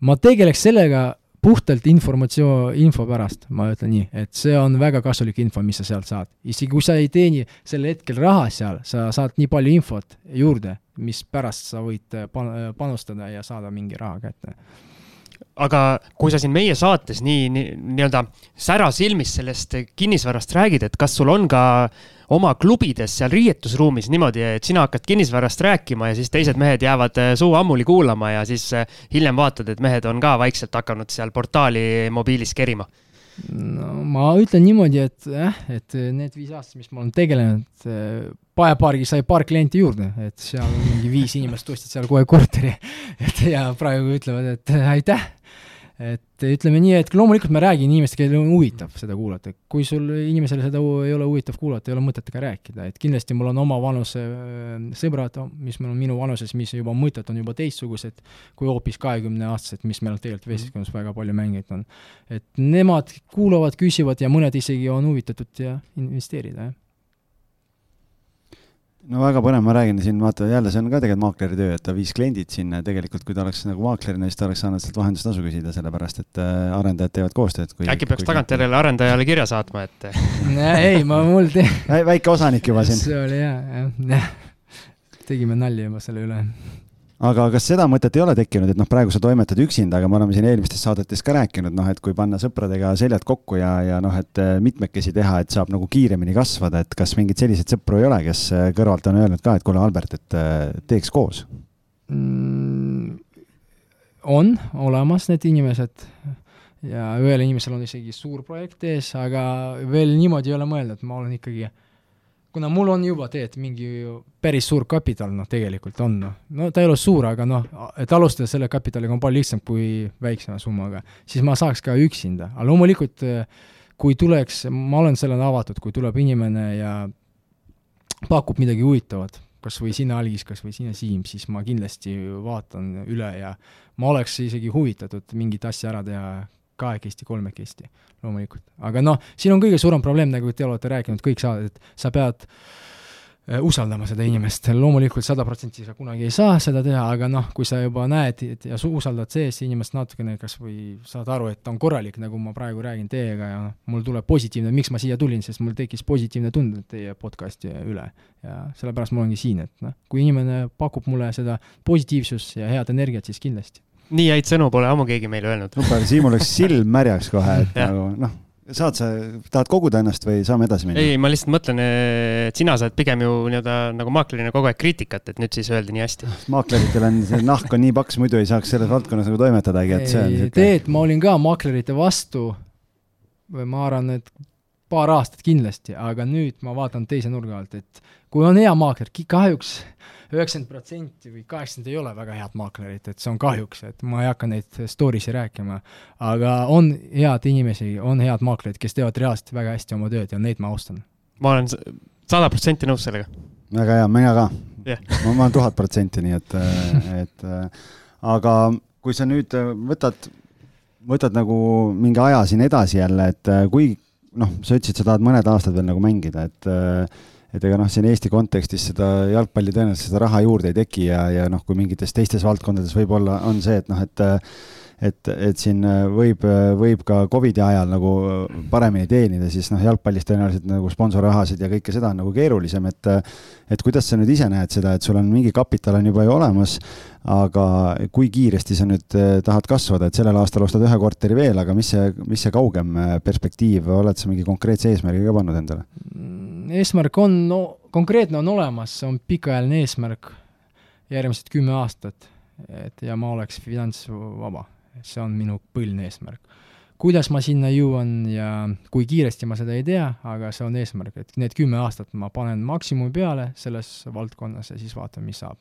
Speaker 4: ma tegeleks sellega puhtalt informatsioon, info pärast, ma ütlen nii, et see on väga kasulik info, mis sa sealt saad. isegi kui sa ei teeni sel hetkel raha seal, sa saad nii palju infot juurde, mis pärast sa võid eh, pan-, panustada ja saada mingi raha kätte.
Speaker 2: Aga kui sa siin meie saates nii, nii nii-öelda särasilmis sellest kinnisvarast räägid, et kas sul on ka oma klubides seal riietusruumis niimoodi, et sina hakkad kinnisvarast rääkima ja siis teised mehed jäävad äh, suu ammuli kuulama ja siis äh, hiljem vaatad, et mehed on ka vaikselt hakanud seal portaali mobiilis kerima?
Speaker 4: no ma ütlen niimoodi, et jah, et need viis aastat, mis ma olen tegelenud, Paepaargi sai paar klienti juurde, et seal mingi viis inimest ostsid seal kohe korteri. et ja praegu ütlevad, et aitäh. Et ütleme nii, et loomulikult ma räägin inimestega, kellel on huvitav seda kuulata, kui sul inimesele seda ei ole huvitav kuulata, ei ole mõtet ka rääkida, et kindlasti mul on oma vanuse äh, sõbrad, mis mul on minu vanuses, mis juba mõtted on juba teistsugused kui hoopis kahekümneaastased, mis meil tegelikult vestluskonnas väga palju mänginud on. et nemad kuulavad, küsivad ja mõned isegi on huvitatud ja investeerida, jah
Speaker 3: no väga põnev, ma räägin siin, vaata jälle, see on ka tegelikult maakleri töö, et ta viis kliendid sinna, tegelikult kui ta oleks nagu maaklerina, siis ta oleks saanud sealt vahendustasu küsida, sellepärast et äh, arendajad teevad koostööd.
Speaker 2: äkki peaks tagantjärele arendajale kirja saatma, et
Speaker 4: ei, ma mul te-.
Speaker 3: väike osanik juba siin.
Speaker 4: see oli hea, jah. tegime nalja juba selle üle
Speaker 3: aga kas seda mõtet ei ole tekkinud, et noh, praegu sa toimetad üksinda, aga me oleme siin eelmistes saadetes ka rääkinud, noh, et kui panna sõpradega seljad kokku ja, ja noh, et äh, mitmekesi teha, et saab nagu kiiremini kasvada, et kas mingeid selliseid sõpru ei ole, kes äh, kõrvalt on öelnud ka, et kuule, Albert, et äh, teeks koos
Speaker 4: mm,? on olemas need inimesed ja ühel inimesel on isegi suur projekt ees, aga veel niimoodi ei ole mõeldud, ma olen ikkagi kuna mul on juba tead mingi päris suur kapital, noh, tegelikult on, noh, no ta ei ole suur, aga noh, et alustada selle kapitaliga on palju lihtsam kui väiksema summaga, siis ma saaks ka üksinda, aga loomulikult kui tuleks, ma olen sellele avatud, kui tuleb inimene ja pakub midagi huvitavat, kas või sina, Algis, kas või sina, Siim, siis ma kindlasti vaatan üle ja ma oleks isegi huvitatud mingit asja ära teha kahekesti, kolmekesti, loomulikult. aga noh, siin on kõige suurem probleem, nagu te olete rääkinud kõik saadet, et sa pead äh, usaldama seda inimest, loomulikult sada protsenti sa kunagi ei saa seda teha, aga noh, kui sa juba näed ja sa usaldad sees inimest natukene, kas või saad aru, et ta on korralik, nagu ma praegu räägin teiega ja noh, mul tuleb positiivne, miks ma siia tulin, sest mul tekkis positiivne tunne teie podcast'i üle. ja sellepärast ma olengi siin, et noh, kui inimene pakub mulle seda positiivsust ja head energiat, siis kindlasti
Speaker 2: nii häid sõnu pole ammu keegi meile öelnud.
Speaker 3: super, Siimul läks silm märjaks kohe, et nagu noh, saad sa, tahad koguda ennast või saame edasi minna?
Speaker 2: ei, ma lihtsalt mõtlen, et sina saad pigem ju nii-öelda nagu maaklerina kogu aeg kriitikat, et nüüd siis öeldi nii hästi.
Speaker 3: maakleritel on, see nahk on nii paks, muidu ei saaks selles valdkonnas nagu toimetadagi, et see on
Speaker 4: siuke. tead, ma olin ka maaklerite vastu, ma arvan, et paar aastat kindlasti, aga nüüd ma vaatan teise nurga alt, et kui on hea maakler, kahjuks üheksakümmend protsenti või kaheksakümmend ei ole väga head maaklerit, et see on kahjuks, et ma ei hakka neid story'si rääkima, aga on head inimesi, on head maaklerid, kes teevad reaalselt väga hästi oma tööd ja neid ma austan.
Speaker 2: ma olen sada protsenti nõus sellega.
Speaker 3: väga hea, mina ka yeah.. ma, ma olen tuhat protsenti, nii et, et aga kui sa nüüd võtad, võtad nagu mingi aja siin edasi jälle, et kui noh, sa ütlesid, sa tahad mõned aastad veel nagu mängida, et et ega noh, siin Eesti kontekstis seda jalgpalli tõenäoliselt seda raha juurde ei teki ja, ja noh, kui mingites teistes valdkondades võib-olla on see, et noh, et et, et siin võib, võib ka Covidi ajal nagu paremini teenida, siis noh, jalgpallis tõenäoliselt nagu sponsorrahasid ja kõike seda on nagu keerulisem, et et kuidas sa nüüd ise näed seda, et sul on mingi kapital on juba ju olemas, aga kui kiiresti sa nüüd tahad kasvada, et sellel aastal ostad ühe korteri veel, aga mis see, mis see kaugem perspektiiv, oled sa mingi konkreetse eesmärgi ka pannud endale?
Speaker 4: eesmärk on no, konkreetne on olemas, see on pikaajaline eesmärk, järgmised kümme aastat, et ja ma oleks finantsvaba, see on minu põhiline eesmärk. kuidas ma sinna jõuan ja kui kiiresti ma seda ei tea, aga see on eesmärk, et need kümme aastat ma panen maksimumi peale selles valdkonnas ja siis vaatame, mis saab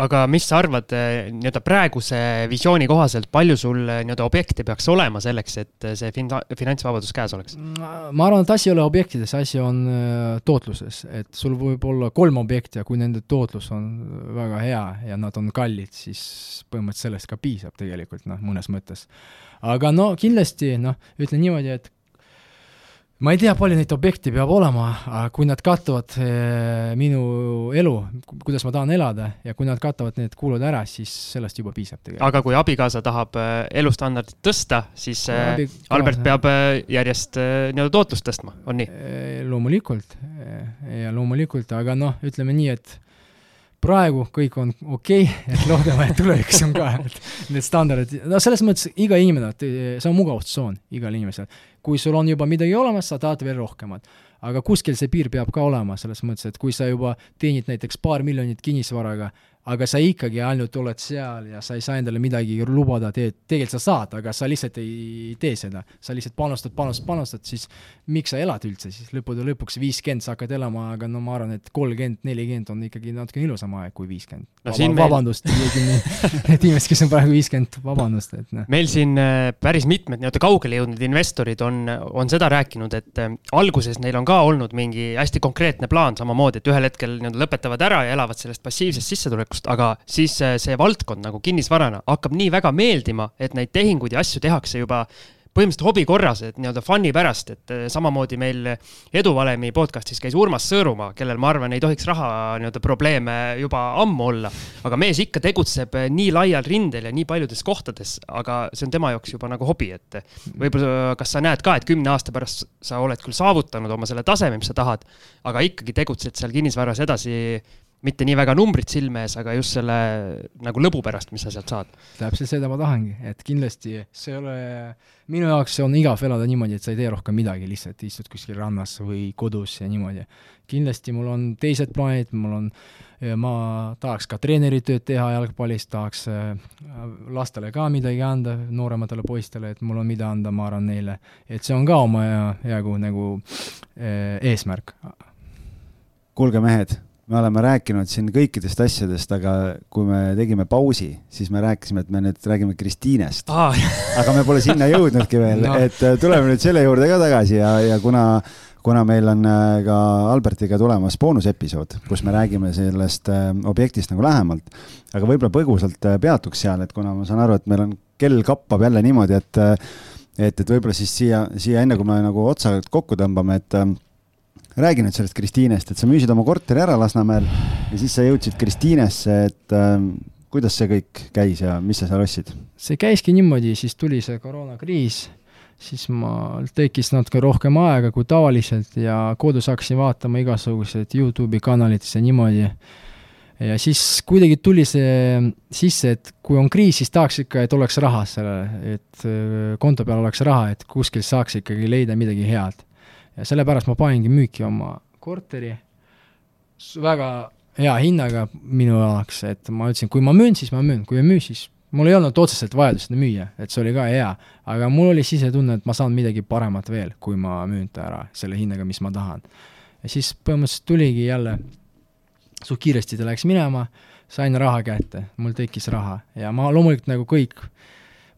Speaker 2: aga mis sa arvad eh, nii-öelda praeguse visiooni kohaselt, palju sul eh, nii-öelda objekte peaks olema selleks, et eh, see fin-, finantsvabadus käes oleks?
Speaker 4: ma arvan, et asi ei ole objektides, asi on tootluses, et sul võib olla kolm objekti ja kui nende tootlus on väga hea ja nad on kallid, siis põhimõtteliselt sellest ka piisab tegelikult noh, mõnes mõttes. aga no kindlasti noh, ütlen niimoodi, et ma ei tea, palju neid objekte peab olema, aga kui nad katavad eh, minu elu, kuidas ma tahan elada ja kui nad katavad need kulud ära, siis sellest juba piisab tegelikult.
Speaker 2: aga kui abikaasa tahab eh, elustandardit tõsta, siis eh, abikaasa... Albert peab järjest nii-öelda tootlust tõstma, on nii?
Speaker 4: loomulikult ja loomulikult, aga noh, ütleme nii, et praegu kõik on okei okay,, et loodame, et tulevikus on ka need standardid, no selles mõttes iga inimene, see on mugavustsoon igal inimesel. Kui sul on juba midagi olemas, sa tahad veel rohkemat. aga kuskil see piir peab ka olema, selles mõttes, et kui sa juba teenid näiteks paar miljonit kinnisvaraga, aga sa ikkagi ainult oled seal ja sa ei saa endale midagi lubada, teed, tegelikult sa saad, aga sa lihtsalt ei tee seda. sa lihtsalt panustad, panustad, panustad, siis miks sa elad üldse siis, lõppude lõpuks viiskümmend sa hakkad elama, aga no ma arvan, et kolmkümmend, nelikümmend on ikkagi natuke ilusam aeg kui viiskümmend no,. Vaba, meil... vabandust, need inimesed, kes on praegu viiskümmend, vabandust, et noh.
Speaker 2: meil siin äh, päris mitmed nii-öelda kaugele jõudnud investorid on, on seda rääkinud, et äh, alguses neil on ka olnud mingi hästi konkreetne plaan samamoodi, et ühel hetkel nii-öelda lõpetavad ära ja elavad sellest passiivsest sissetulekust aga siis äh, see valdkond nagu kinnisvarana hakkab nii väga meeldima, et neid tehinguid ja asju tehakse juba põhimõtteliselt hobi korras, et nii-öelda fun'i pärast, et äh, samamoodi meil Eduvalemi podcast'is käis Urmas Sõõrumaa, kellel ma arvan, ei tohiks raha nii-öelda probleeme juba ammu olla. aga mees ikka tegutseb äh, nii laial rindel ja nii paljudes kohtades, aga see on tema jaoks juba nagu hobi, et võib-olla kas sa näed ka, et kümne aasta pärast sa oled küll saavutanud oma selle taseme, mis sa tahad, aga ikkagi tegutsed seal kinnisvaras edasi mitte nii väga numbrid silme ees, aga just selle nagu lõbu pärast, mis sa sealt saad.
Speaker 4: täpselt seda ma tahangi, et kindlasti see ei ole, minu jaoks on igav elada niimoodi, et sa ei tee rohkem midagi, lihtsalt istud kuskil rannas või kodus ja niimoodi. kindlasti mul on teised plaanid, mul on, ma tahaks ka treeneritööd teha jalgpallis, tahaks äh, lastele ka midagi anda, noorematele poistele, et mul on mida anda, ma arvan neile. et see on ka oma jagu nagu äh, eesmärk.
Speaker 3: kuulge, mehed me oleme rääkinud siin kõikidest asjadest, aga kui me tegime pausi, siis me rääkisime, et me nüüd räägime Kristiinest ah. aga me pole sinna jõudnudki veel no., et äh, tuleme nüüd selle juurde ka tagasi ja, ja kuna, kuna meil on äh, ka Albertiga tulemas boonusepisood, kus me räägime sellest äh, objektist nagu lähemalt, aga võib-olla põgusalt peatuks seal, et kuna ma saan aru, et meil on kell kappab jälle niimoodi, et et, et võib-olla siis siia, siia enne kui me nagu otsa kokku tõmbame, et räägi nüüd sellest Kristiinest, et sa müüsid oma korteri ära Lasnamäel ja siis sa jõudsid Kristiinesse, et äh, kuidas see kõik käis ja mis sa seal ostsid?
Speaker 4: see käiski niimoodi, siis tuli see koroonakriis, siis mul tekkis natuke rohkem aega kui tavaliselt ja kodus hakkasin vaatama igasuguseid Youtube'i kanalitesse niimoodi. ja siis kuidagi tuli see sisse, et kui on kriis, siis tahaks ikka, et oleks raha sellele, et äh, konto peal oleks raha, et kuskil saaks ikkagi leida midagi head ja sellepärast ma paningi müüki oma korteri väga hea hinnaga minu jaoks, et ma ütlesin, kui ma müün, siis ma müün, kui ei müü, siis mul ei olnud otseselt vajadust seda müüa, et see oli ka hea, aga mul oli sisetunne, et ma saan midagi paremat veel, kui ma müün ta ära selle hinnaga, mis ma tahan. ja siis põhimõtteliselt tuligi jälle, suht kiiresti ta läks minema, sain raha kätte, mul tekkis raha ja ma loomulikult nagu kõik,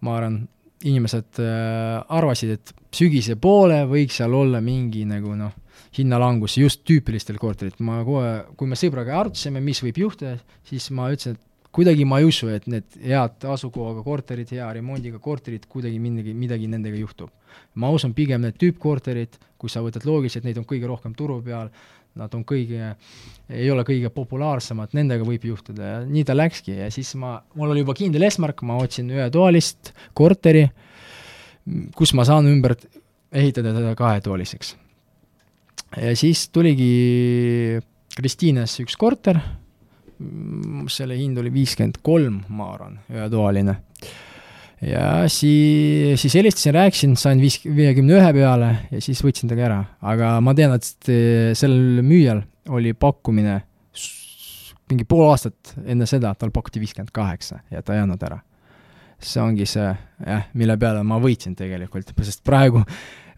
Speaker 4: ma arvan, inimesed äh, arvasid, et sügise poole võiks seal olla mingi nagu noh, hinnalangus just tüüpilistel korteritel, ma kohe, kui me sõbraga arutasime, mis võib juhtuda, siis ma ütlesin, et kuidagi ma ei usu, et need head asukohaga korterid, hea remondiga korterid, kuidagi midagi, midagi nendega juhtub. ma usun pigem need tüüppkorterid, kui sa võtad loogiliselt, neid on kõige rohkem turu peal, nad on kõige, ei ole kõige populaarsemad, nendega võib juhtuda ja nii ta läkski ja siis ma, mul oli juba kindel eesmärk, ma otsin ühetoalist korteri, kus ma saan ümber ehitada teda kahetoaliseks. ja siis tuligi Kristiines üks korter, selle hind oli viiskümmend kolm, ma arvan, ühetoaline ja siis, siis helistasin, rääkisin, sain viis, viiekümne ühe peale ja siis võtsin temaga ära. aga ma tean, et sellel müüjal oli pakkumine mingi pool aastat enne seda, tal pakuti viiskümmend kaheksa ja ta ei andnud ära. see ongi see, jah, mille peale ma võitsin tegelikult, sest praegu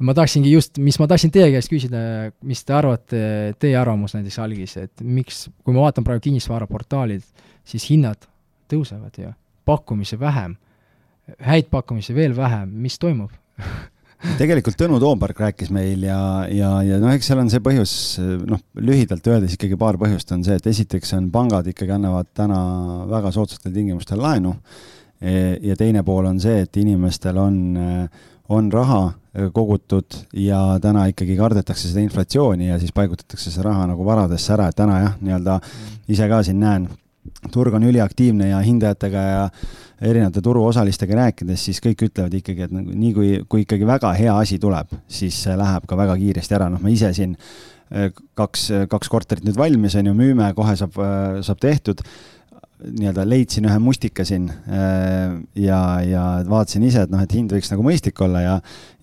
Speaker 4: ma tahtsingi just, mis ma tahtsin teie käest küsida, mis te arvate, teie arvamus näiteks algis, et miks, kui ma vaatan praegu kinnisvaraportaalid, siis hinnad tõusevad ju, pakkumisi vähem häid pakkumisi veel vähem, mis toimub
Speaker 3: tegelikult Tõnu Toompark rääkis meil ja, ja, ja noh, eks seal on see põhjus, noh, lühidalt öeldes ikkagi paar põhjust on see, et esiteks on pangad ikkagi annavad täna väga soodsatel tingimustel laenu. E, ja teine pool on see, et inimestel on, on raha kogutud ja täna ikkagi kardetakse seda inflatsiooni ja siis paigutatakse see raha nagu varadesse ära, et täna jah, nii-öelda ise ka siin näen, turg on üliaktiivne ja hindajatega ja erinevate turuosalistega rääkides, siis kõik ütlevad ikkagi, et nagu nii kui, kui ikkagi väga hea asi tuleb, siis see läheb ka väga kiiresti ära, noh, ma ise siin äh, kaks, kaks korterit nüüd valmis, on ju, müüme, kohe saab, äh, saab tehtud nii-öelda leidsin ühe mustika siin äh, ja, ja vaatasin ise, et noh, et hind võiks nagu mõistlik olla ja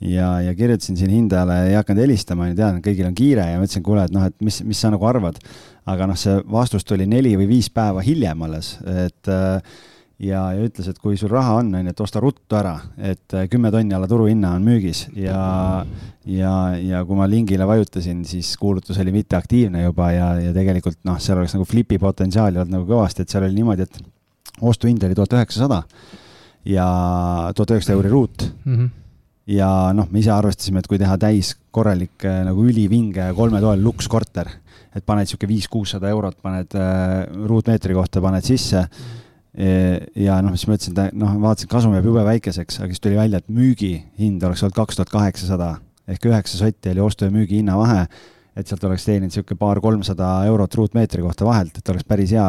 Speaker 3: ja, ja kirjutasin siin hindajale, ei hakanud helistama, tean, kõigil on kiire ja mõtlesin, kuule, et noh, et mis, mis sa nagu arvad. Aga noh, see vastus tuli neli või viis päeva hiljem alles, et äh, ja, ja ütles, et kui sul raha on, on ju, et osta ruttu ära, et äh, kümme tonni alla turuhinna on müügis ja ja, ja kui ma lingile vajutasin, siis kuulutus oli mitteaktiivne juba ja, ja tegelikult noh, seal oleks nagu flipi potentsiaali olnud nagu kõvasti, et seal oli niimoodi, et ostuhind oli tuhat üheksasada ja tuhat üheksasada euri ruut mm. -hmm ja noh, me ise arvestasime, et kui teha täis korralik äh, nagu ülivinge kolmetoaline lukskorter, et paned niisugune viis-kuussada eurot, paned äh, ruutmeetri kohta, paned sisse mm. -hmm ja noh, siis ma ütlesin, et noh, vaatasin, kasum jääb jube väikeseks, aga siis tuli välja, et müügihind oleks olnud kaks tuhat kaheksasada ehk üheksa sotti oli ostu ja müügi hinna vahe et sealt oleks teeninud niisugune paar-kolmsada eurot ruutmeetri kohta vahelt, et oleks päris hea,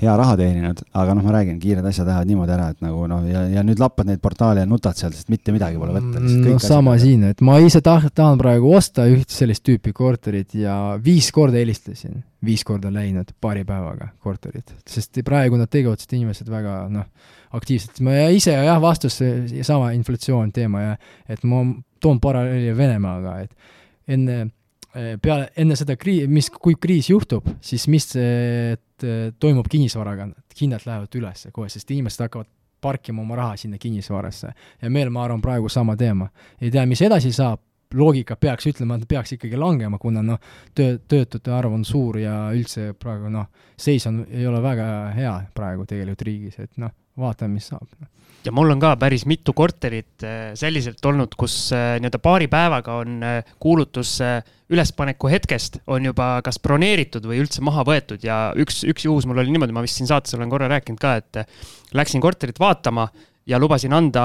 Speaker 3: hea raha teeninud, aga noh, ma räägin, kiired asjad lähevad niimoodi ära, et nagu noh, ja, ja nüüd lappad neid portaale ja nutad seal, sest mitte midagi pole võtta.
Speaker 4: no sama siin, et ma ise taht-, tahan praegu osta üht sellist tüüpi korterit ja viis korda helistasin, viis korda läinud paari päevaga korterit, sest praegu nad tegutsesid inimesed väga noh, aktiivselt, ma ise jah, vastus, sama inflatsioon teema ja et ma toon paralleeli Venemaaga, et enne peale, enne seda kriisi, mis, kui kriis juhtub, siis mis toimub kinnisvaraga, hinnad lähevad üles kohe, sest inimesed hakkavad parkima oma raha sinna kinnisvarasse. ja meil, ma arvan, praegu sama teema. ei tea, mis edasi saab, loogika peaks ütlema, et peaks ikkagi langema, kuna noh, töö, töötute arv on suur ja üldse praegu noh, seis on, ei ole väga hea praegu tegelikult riigis, et noh, vaatame, mis saab.
Speaker 2: Ja mul on ka päris mitu korterit äh, selliselt olnud, kus äh, nii-öelda paari päevaga on äh, kuulutus ülespaneku hetkest on juba kas broneeritud või üldse maha võetud ja üks, üks juhus mul oli niimoodi, ma vist siin saates olen korra rääkinud ka, et läksin korterit vaatama ja lubasin anda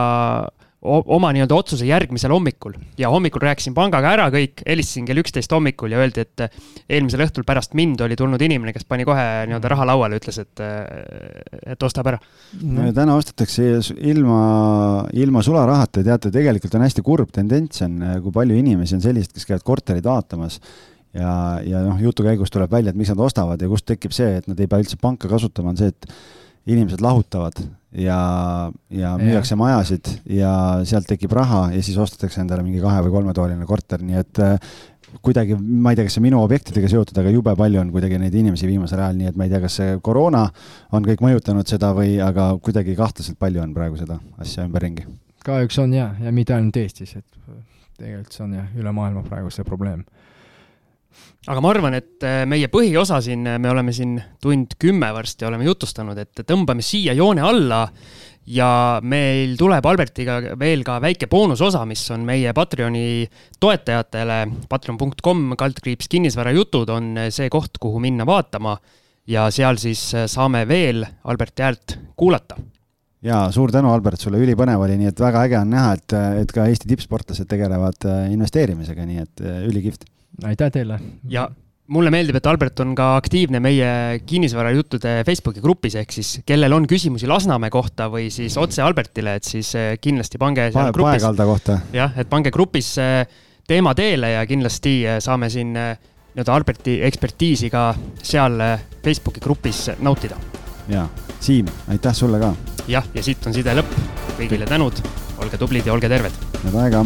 Speaker 2: oma nii-öelda otsuse järgmisel hommikul. Ja hommikul rääkisin pangaga ära kõik, helistasin kell üksteist hommikul ja öeldi, et eelmisel õhtul pärast mind oli tulnud inimene, kes pani kohe nii-öelda raha lauale, ütles, et, et ostab ära.
Speaker 3: No.. täna ostetakse ilma, ilma sularahata, teate, tegelikult on hästi kurb tendents on, kui palju inimesi on selliseid, kes käivad korterid vaatamas ja, ja noh, jutu käigus tuleb välja, et miks nad ostavad ja kust tekib see, et nad ei pea üldse panka kasutama, on see, et inimesed lahutavad ja, ja müüakse ja. majasid ja sealt tekib raha ja siis ostetakse endale mingi kahe- või kolmetoaline korter, nii et äh, kuidagi, ma ei tea, kas see minu objektidega seotud, aga jube palju on kuidagi neid inimesi viimasel ajal, nii et ma ei tea, kas see koroona on kõik mõjutanud seda või, aga kuidagi kahtlaselt palju on praegu seda asja ümberringi.
Speaker 4: kahjuks on jaa, ja mitte ainult Eestis, et tegelikult see on jah, üle maailma praegu see probleem
Speaker 2: aga ma arvan, et äh, meie põhiosa siin, äh, me oleme siin tund kümme varsti oleme jutustanud, et tõmbame siia joone alla ja meil tuleb Albertiga veel ka väike boonusosa, mis on meie Patreoni toetajatele. Patreon.com kaldkriips kinnisvarajutud on äh, see koht, kuhu minna vaatama. Ja seal siis saame veel Alberti häält kuulata.
Speaker 3: Ja suur tänu, Albert, sulle ülipõnev oli, nii et väga äge on näha, et, et ka Eesti tippsportlased tegelevad investeerimisega, nii et ülikihvt
Speaker 4: aitäh teile!
Speaker 2: ja mulle meeldib, et Albert on ka aktiivne meie kinnisvarajuttude Facebooki grupis, ehk siis kellel on küsimusi Lasnamäe kohta või siis otse Albertile, et siis eh, kindlasti pange seal
Speaker 3: grupis. Paekalda kohta.
Speaker 2: jah, et pange grupis eh, teema teele ja kindlasti eh, saame siin nii-öelda Alberti ekspertiisi ka seal Facebooki grupis nautida.
Speaker 3: ja, Siim, aitäh sulle ka!
Speaker 2: jah, ja siit on side lõpp, kõigile tänud, olge tublid ja olge terved!
Speaker 3: head aega!